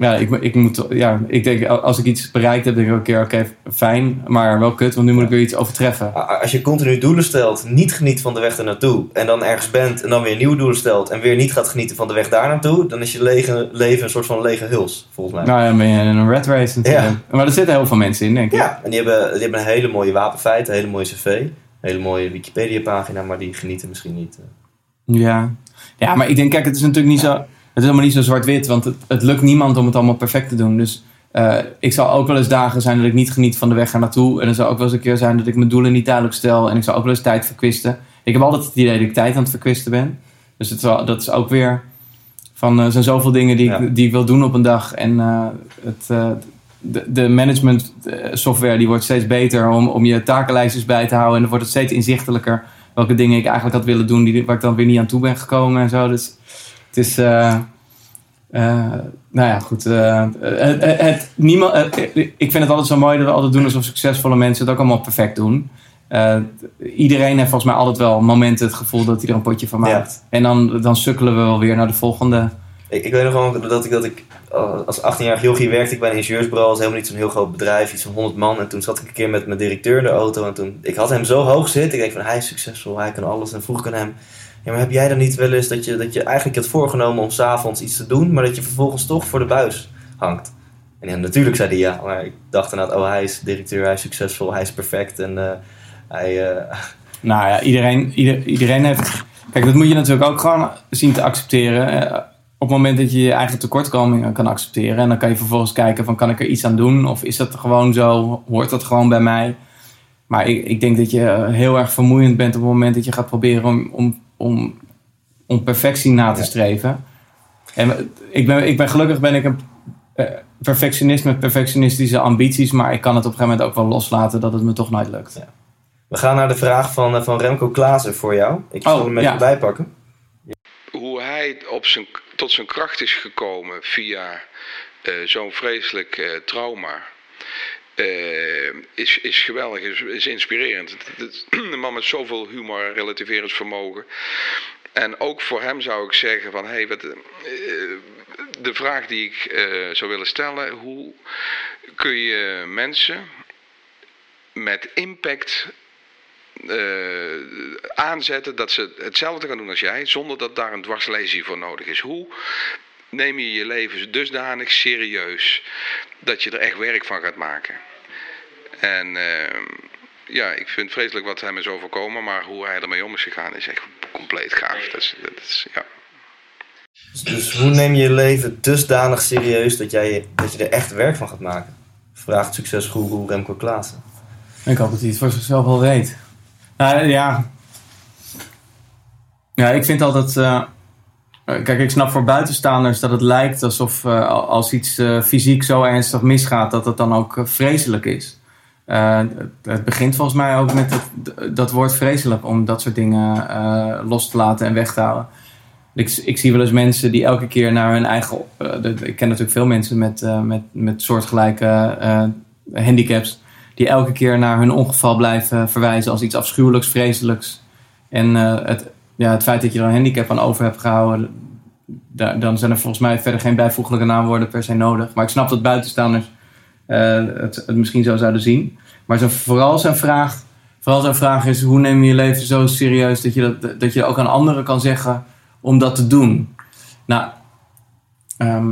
[SPEAKER 3] ja, ik, ik, moet, ja, ik denk als ik iets bereikt heb, denk ik ook een keer, oké, fijn. Maar wel kut, want nu moet ik weer iets overtreffen.
[SPEAKER 1] Als je continu doelen stelt, niet geniet van de weg er naartoe en dan ergens bent en dan weer nieuwe doelen stelt en weer niet gaat genieten van de weg daar naartoe, dan is je lege, leven een soort van lege huls, volgens mij.
[SPEAKER 3] Nou ja, dan ben je in een red race natuurlijk. Maar er zitten heel veel mensen in, denk ik.
[SPEAKER 1] Ja, en die hebben, die hebben een hele mooie wapenfeit, een hele mooie cv, een hele mooie Wikipedia-pagina, maar die genieten misschien niet. eh.
[SPEAKER 3] Ja. ja, maar ik denk, kijk, het is natuurlijk niet zo, het is helemaal niet zo zwart-wit, want het, het lukt niemand om het allemaal perfect te doen. Dus eh, ik zal ook wel eens dagen zijn dat ik niet geniet van de weg er naartoe. En er zal ook wel eens een keer zijn dat ik mijn doelen niet duidelijk stel. En ik zal ook wel eens tijd verkwisten. Ik heb altijd het idee dat ik tijd aan het verkwisten ben. Dus het dat is ook weer van, eh, er zijn zoveel dingen die,
[SPEAKER 1] Ja.
[SPEAKER 3] ik, die ik wil doen op een dag. En eh, het, de, de management software die wordt steeds beter om, om je takenlijstjes bij te houden. En dan wordt het steeds inzichtelijker welke dingen ik eigenlijk had willen doen, die, waar ik dan weer niet aan toe ben gekomen en zo. Dus het is. eh, eh, nou ja, goed. eh, het, niemand, ik vind het altijd zo mooi dat we altijd doen alsof succesvolle mensen het ook allemaal perfect doen. Iedereen heeft volgens mij altijd wel momenten het gevoel dat hij er een potje van
[SPEAKER 1] Ja.
[SPEAKER 3] maakt. En dan, dan sukkelen we wel weer naar de volgende.
[SPEAKER 1] Ik, ik weet nog gewoon dat ik, dat ik als 18-jarig jochie werkte ik bij een ingenieursbureau. Dat was helemaal niet zo'n heel groot bedrijf, iets van 100 man. En toen zat ik een keer met mijn directeur in de auto. En toen, ik had hem zo hoog zitten. Ik denk van, hij is succesvol, hij kan alles. En vroeg ik aan hem, ja, maar heb jij dan niet wel eens dat je, dat je eigenlijk had voorgenomen om s'avonds iets te doen, maar dat je vervolgens toch voor de buis hangt? En ja, natuurlijk zei hij ja, maar ik dacht inderdaad, oh hij is directeur, hij is succesvol, hij is perfect. En eh, hij, eh,
[SPEAKER 3] Nou ja, iedereen, ieder, iedereen heeft. Kijk, dat moet je natuurlijk ook gewoon zien te accepteren. Eh, Op het moment dat je je eigen tekortkomingen kan accepteren. En dan kan je vervolgens kijken van kan ik er iets aan doen? Of is dat gewoon zo? Hoort dat gewoon bij mij? Maar ik, ik denk dat je heel erg vermoeiend bent op het moment dat je gaat proberen om, om, om, om perfectie na te streven. En ik ben, ik ben gelukkig ben ik een eh, perfectionist met perfectionistische ambities. Maar ik kan het op een gegeven moment ook wel loslaten dat het me toch nooit lukt.
[SPEAKER 1] Ja. we gaan naar de vraag van, eh, van Remco Klaassen voor jou. Ik zal
[SPEAKER 3] Oh,
[SPEAKER 1] hem met
[SPEAKER 3] ja.
[SPEAKER 1] bijpakken.
[SPEAKER 4] hoe hij op zijn, tot zijn kracht is gekomen via eh, zo'n vreselijk eh, trauma. Eh, is, is geweldig, is, inspirerend. Een man met zoveel humor en relativeringsvermogen. En ook voor hem zou ik zeggen van, hey, wat, eh, de vraag die ik eh, zou willen stellen, hoe kun je mensen met impact aanzetten dat ze hetzelfde gaan doen als jij, zonder dat daar een dwarslesie voor nodig is. Hoe neem je je leven dusdanig serieus dat je er echt werk van gaat maken? En eh, ja, ik vind vreselijk wat hem is overkomen, maar hoe hij ermee om is gegaan is echt compleet gaaf. Dat is, dat is, ja.
[SPEAKER 1] Dus hoe neem je je leven dusdanig serieus dat, jij, dat je er echt werk van gaat maken? Vraagt succesgoeroe Remco Klaassen.
[SPEAKER 3] Ik hoop dat hij het voor zichzelf wel weet. Nou ja. Ja, ik vind altijd. eh, kijk, ik snap voor buitenstaanders dat het lijkt alsof eh, als iets eh, fysiek zo ernstig misgaat, dat het dan ook vreselijk is. Eh, het, begint volgens mij ook met het, dat woord vreselijk om dat soort dingen eh, los te laten en weg te houden. Ik, ik zie wel eens mensen die elke keer naar hun eigen. eh, ik ken natuurlijk veel mensen met, met, met soortgelijke handicaps die elke keer naar hun ongeval blijven verwijzen als iets afschuwelijks, vreselijks. En het, ja, het feit dat je er een handicap aan over hebt gehouden, daar, dan zijn er volgens mij verder geen bijvoeglijke naamwoorden per se nodig. Maar ik snap dat buitenstaanders het, het misschien zo zouden zien. Maar zo, vooral, zijn vraag, vooral zijn vraag is: hoe neem je je leven zo serieus dat je, dat, dat je ook aan anderen kan zeggen om dat te doen? Nou, ehm,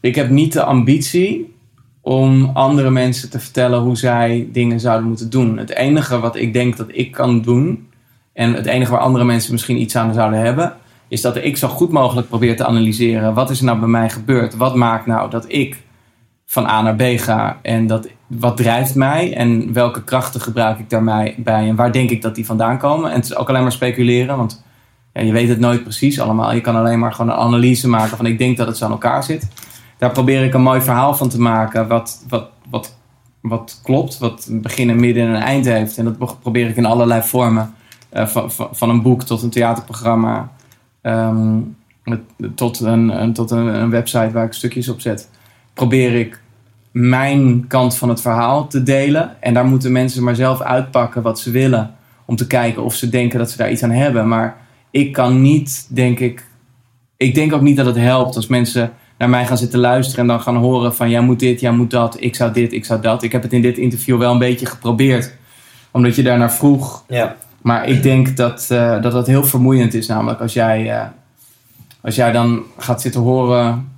[SPEAKER 3] ik heb niet de ambitie om andere mensen te vertellen hoe zij dingen zouden moeten doen. Het enige wat ik denk dat ik kan doen, en het enige waar andere mensen misschien iets aan zouden hebben, is dat ik zo goed mogelijk probeer te analyseren wat is er nou bij mij gebeurd. Wat maakt nou dat ik van A naar B ga en dat, wat drijft mij en welke krachten gebruik ik daarbij bij en waar denk ik dat die vandaan komen. En het is ook alleen maar speculeren, want je weet het nooit precies allemaal. Je kan alleen maar gewoon een analyse maken van ik denk dat het zo aan elkaar zit. Daar probeer ik een mooi verhaal van te maken wat, wat, wat, wat klopt, wat een begin, een midden en een eind heeft. En dat probeer ik in allerlei vormen Eh, van, van, een boek tot een theaterprogramma. ehm, tot, een, tot een website waar ik stukjes op zet. Probeer ik mijn kant van het verhaal te delen. En daar moeten mensen maar zelf uitpakken wat ze willen. Om te kijken of ze denken dat ze daar iets aan hebben. Maar ik kan niet, denk ik. Ik denk ook niet dat het helpt als mensen naar mij gaan zitten luisteren en dan gaan horen van jij moet dit, jij moet dat, ik zou dit, ik zou dat. Ik heb het in dit interview wel een beetje geprobeerd. Omdat je daarnaar vroeg.
[SPEAKER 5] Ja.
[SPEAKER 3] Maar ik denk dat, eh, dat dat heel vermoeiend is. Namelijk als jij, eh, als jij dan gaat zitten horen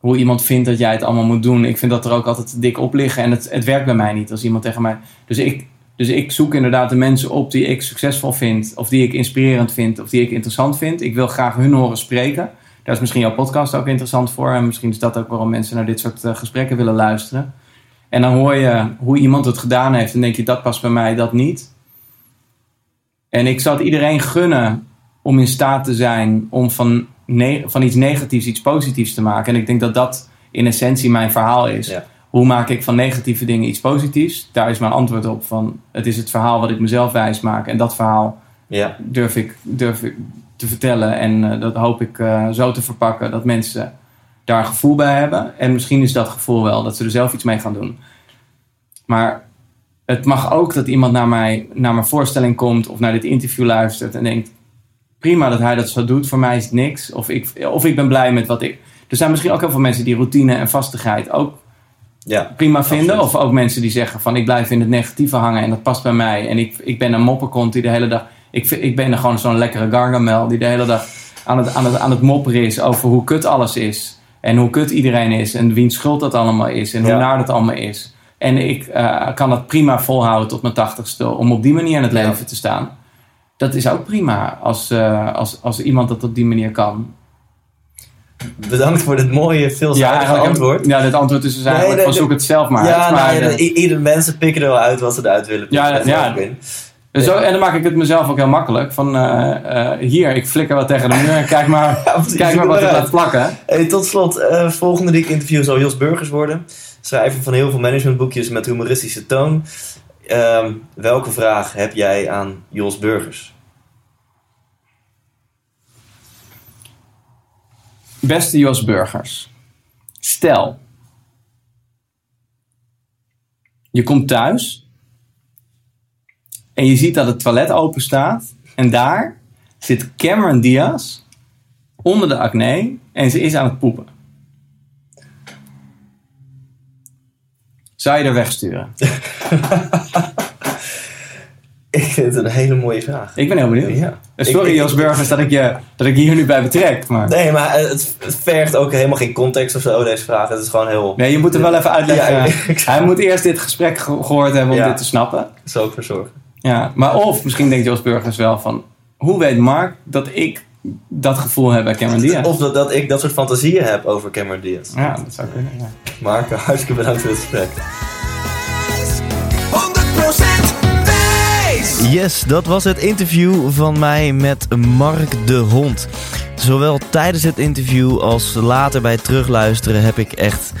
[SPEAKER 3] hoe iemand vindt dat jij het allemaal moet doen. Ik vind dat er ook altijd dik op liggen. En het, het werkt bij mij niet als iemand tegen mij... Dus ik, dus ik zoek inderdaad de mensen op die ik succesvol vind. Of die ik inspirerend vind. Of die ik interessant vind. Ik wil graag hun horen spreken. Daar is misschien jouw podcast ook interessant voor. En misschien is dat ook waarom mensen naar dit soort eh, gesprekken willen luisteren. En dan hoor je hoe iemand het gedaan heeft. En denk je, dat past bij mij, dat niet. En ik zou het iedereen gunnen om in staat te zijn om van, van iets negatiefs iets positiefs te maken. En ik denk dat dat in essentie mijn verhaal is.
[SPEAKER 5] Ja.
[SPEAKER 3] Hoe maak ik van negatieve dingen iets positiefs? Daar is mijn antwoord op van het is het verhaal wat ik mezelf wijs maak. En dat verhaal
[SPEAKER 5] Ja.
[SPEAKER 3] durf ik, durf ik te vertellen. En eh, dat hoop ik eh, zo te verpakken dat mensen daar gevoel bij hebben. En misschien is dat gevoel wel dat ze er zelf iets mee gaan doen. Maar het mag ook dat iemand naar, mij, naar mijn voorstelling komt of naar dit interview luistert en denkt: prima dat hij dat zo doet, voor mij is het niks. Of ik, of ik ben blij met wat ik. Er zijn misschien ook heel veel mensen die routine en vastigheid ook
[SPEAKER 5] Ja.
[SPEAKER 3] prima vinden.
[SPEAKER 5] Absoluut.
[SPEAKER 3] Of ook mensen die zeggen van ik blijf in het negatieve hangen en dat past bij mij. En ik, ik ben een mopperkont die de hele dag... Ik, ik ben er gewoon zo'n lekkere gargamel die de hele dag aan het, aan, het, aan het mopperen is over hoe kut alles is. En hoe kut iedereen is. En wiens schuld dat allemaal is. En hoe
[SPEAKER 5] Ja.
[SPEAKER 3] naar dat allemaal is. En ik eh, kan dat prima volhouden tot mijn tachtigste. Om op die manier in het
[SPEAKER 5] Ja.
[SPEAKER 3] leven te staan. Dat is ook prima als, eh, als, als iemand dat op die manier kan.
[SPEAKER 5] Bedankt voor dit mooie, veelzijdige antwoord.
[SPEAKER 3] Ja, het antwoord is dus eigenlijk
[SPEAKER 5] nee,
[SPEAKER 3] van zoek het zelf maar
[SPEAKER 5] ja,
[SPEAKER 3] uit. Maar,
[SPEAKER 5] nou, ja,
[SPEAKER 3] eh,
[SPEAKER 5] ieder mensen pikken er wel uit wat ze eruit willen.
[SPEAKER 3] Ja, ja.
[SPEAKER 5] Ik.
[SPEAKER 3] Dus zo, en dan maak ik het mezelf ook heel makkelijk. Van eh, eh, hier, ik flikker wat tegen de muur en kijk maar,
[SPEAKER 5] Ja, precies,
[SPEAKER 3] kijk maar wat
[SPEAKER 5] het maar
[SPEAKER 3] gaat plakken.
[SPEAKER 5] Hey, tot slot, volgende die ik interview zal Jos Burgers worden. Schrijver van heel veel managementboekjes met humoristische toon. Ehm, welke vraag heb jij aan Jos Burgers?
[SPEAKER 3] Beste Jos Burgers. Stel. Je komt thuis. En je ziet dat het toilet open staat. En daar zit Cameron Diaz onder de acne. En ze is aan het poepen. Zou je er wegsturen?
[SPEAKER 5] Ik vind het een hele mooie vraag.
[SPEAKER 3] Ik ben heel benieuwd.
[SPEAKER 5] Ja.
[SPEAKER 3] Sorry
[SPEAKER 5] Ik-
[SPEAKER 3] Burgers dat ik, je, dat ik je hier nu bij betrek. Maar...
[SPEAKER 5] Nee, maar het, het vergt ook helemaal geen context of zo, deze vraag. Het is gewoon heel...
[SPEAKER 3] Nee, je moet hem wel even uitleggen.
[SPEAKER 5] Ja, ik-
[SPEAKER 3] Hij moet eerst dit gesprek ge- gehoord hebben om
[SPEAKER 5] Ja.
[SPEAKER 3] dit te snappen.
[SPEAKER 5] Zal ik voor zorgen.
[SPEAKER 3] Ja, maar of misschien denkt Jos Burgers wel van... Hoe weet Mark dat ik dat gevoel heb bij Cameron Diaz?
[SPEAKER 5] Of dat, dat ik dat soort fantasieën heb over Cameron Diaz.
[SPEAKER 3] Ja, dat zou kunnen. Ja.
[SPEAKER 5] Mark, hartstikke bedankt voor het gesprek.
[SPEAKER 2] 100% wijs!
[SPEAKER 1] Yes, dat was het interview van mij met Mark de Hond. Zowel tijdens het interview als later bij het terugluisteren heb ik echt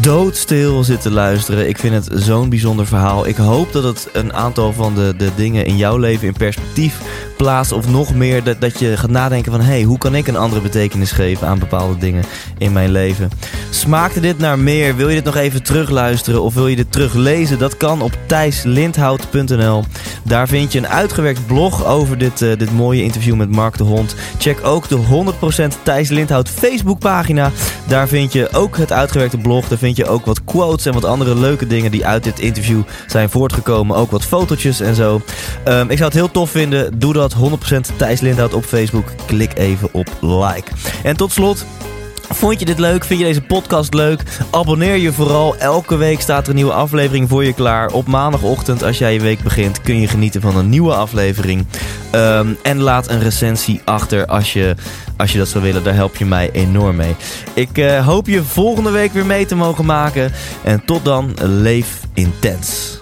[SPEAKER 1] doodstil zitten luisteren. Ik vind het zo'n bijzonder verhaal. Ik hoop dat het een aantal van de, de dingen in jouw leven in perspectief Of nog meer dat, dat je gaat nadenken van... hé, hey, hoe kan ik een andere betekenis geven aan bepaalde dingen in mijn leven? Smaakte dit naar meer? Wil je dit nog even terugluisteren of wil je dit teruglezen? Dat kan op thijslindhout.nl. Daar vind je een uitgewerkt blog over dit, eh, dit mooie interview met Mark de Hond. Check ook de 100% Thijs Lindhout Facebookpagina. Daar vind je ook het uitgewerkte blog. Daar vind je ook wat quotes en wat andere leuke dingen die uit dit interview zijn voortgekomen. Ook wat fotootjes en zo. Ehm, ik zou het heel tof vinden. Doe dat 100% Thijs Lindhout op Facebook. Klik even op like. En tot slot... Vond je dit leuk? Vind je deze podcast leuk? Abonneer je vooral. Elke week staat er een nieuwe aflevering voor je klaar. Op maandagochtend, als jij je week begint, kun je genieten van een nieuwe aflevering. Ehm, en laat een recensie achter als je, als je dat zou willen. Daar help je mij enorm mee. Ik eh, hoop je volgende week weer mee te mogen maken. En tot dan, leef intens.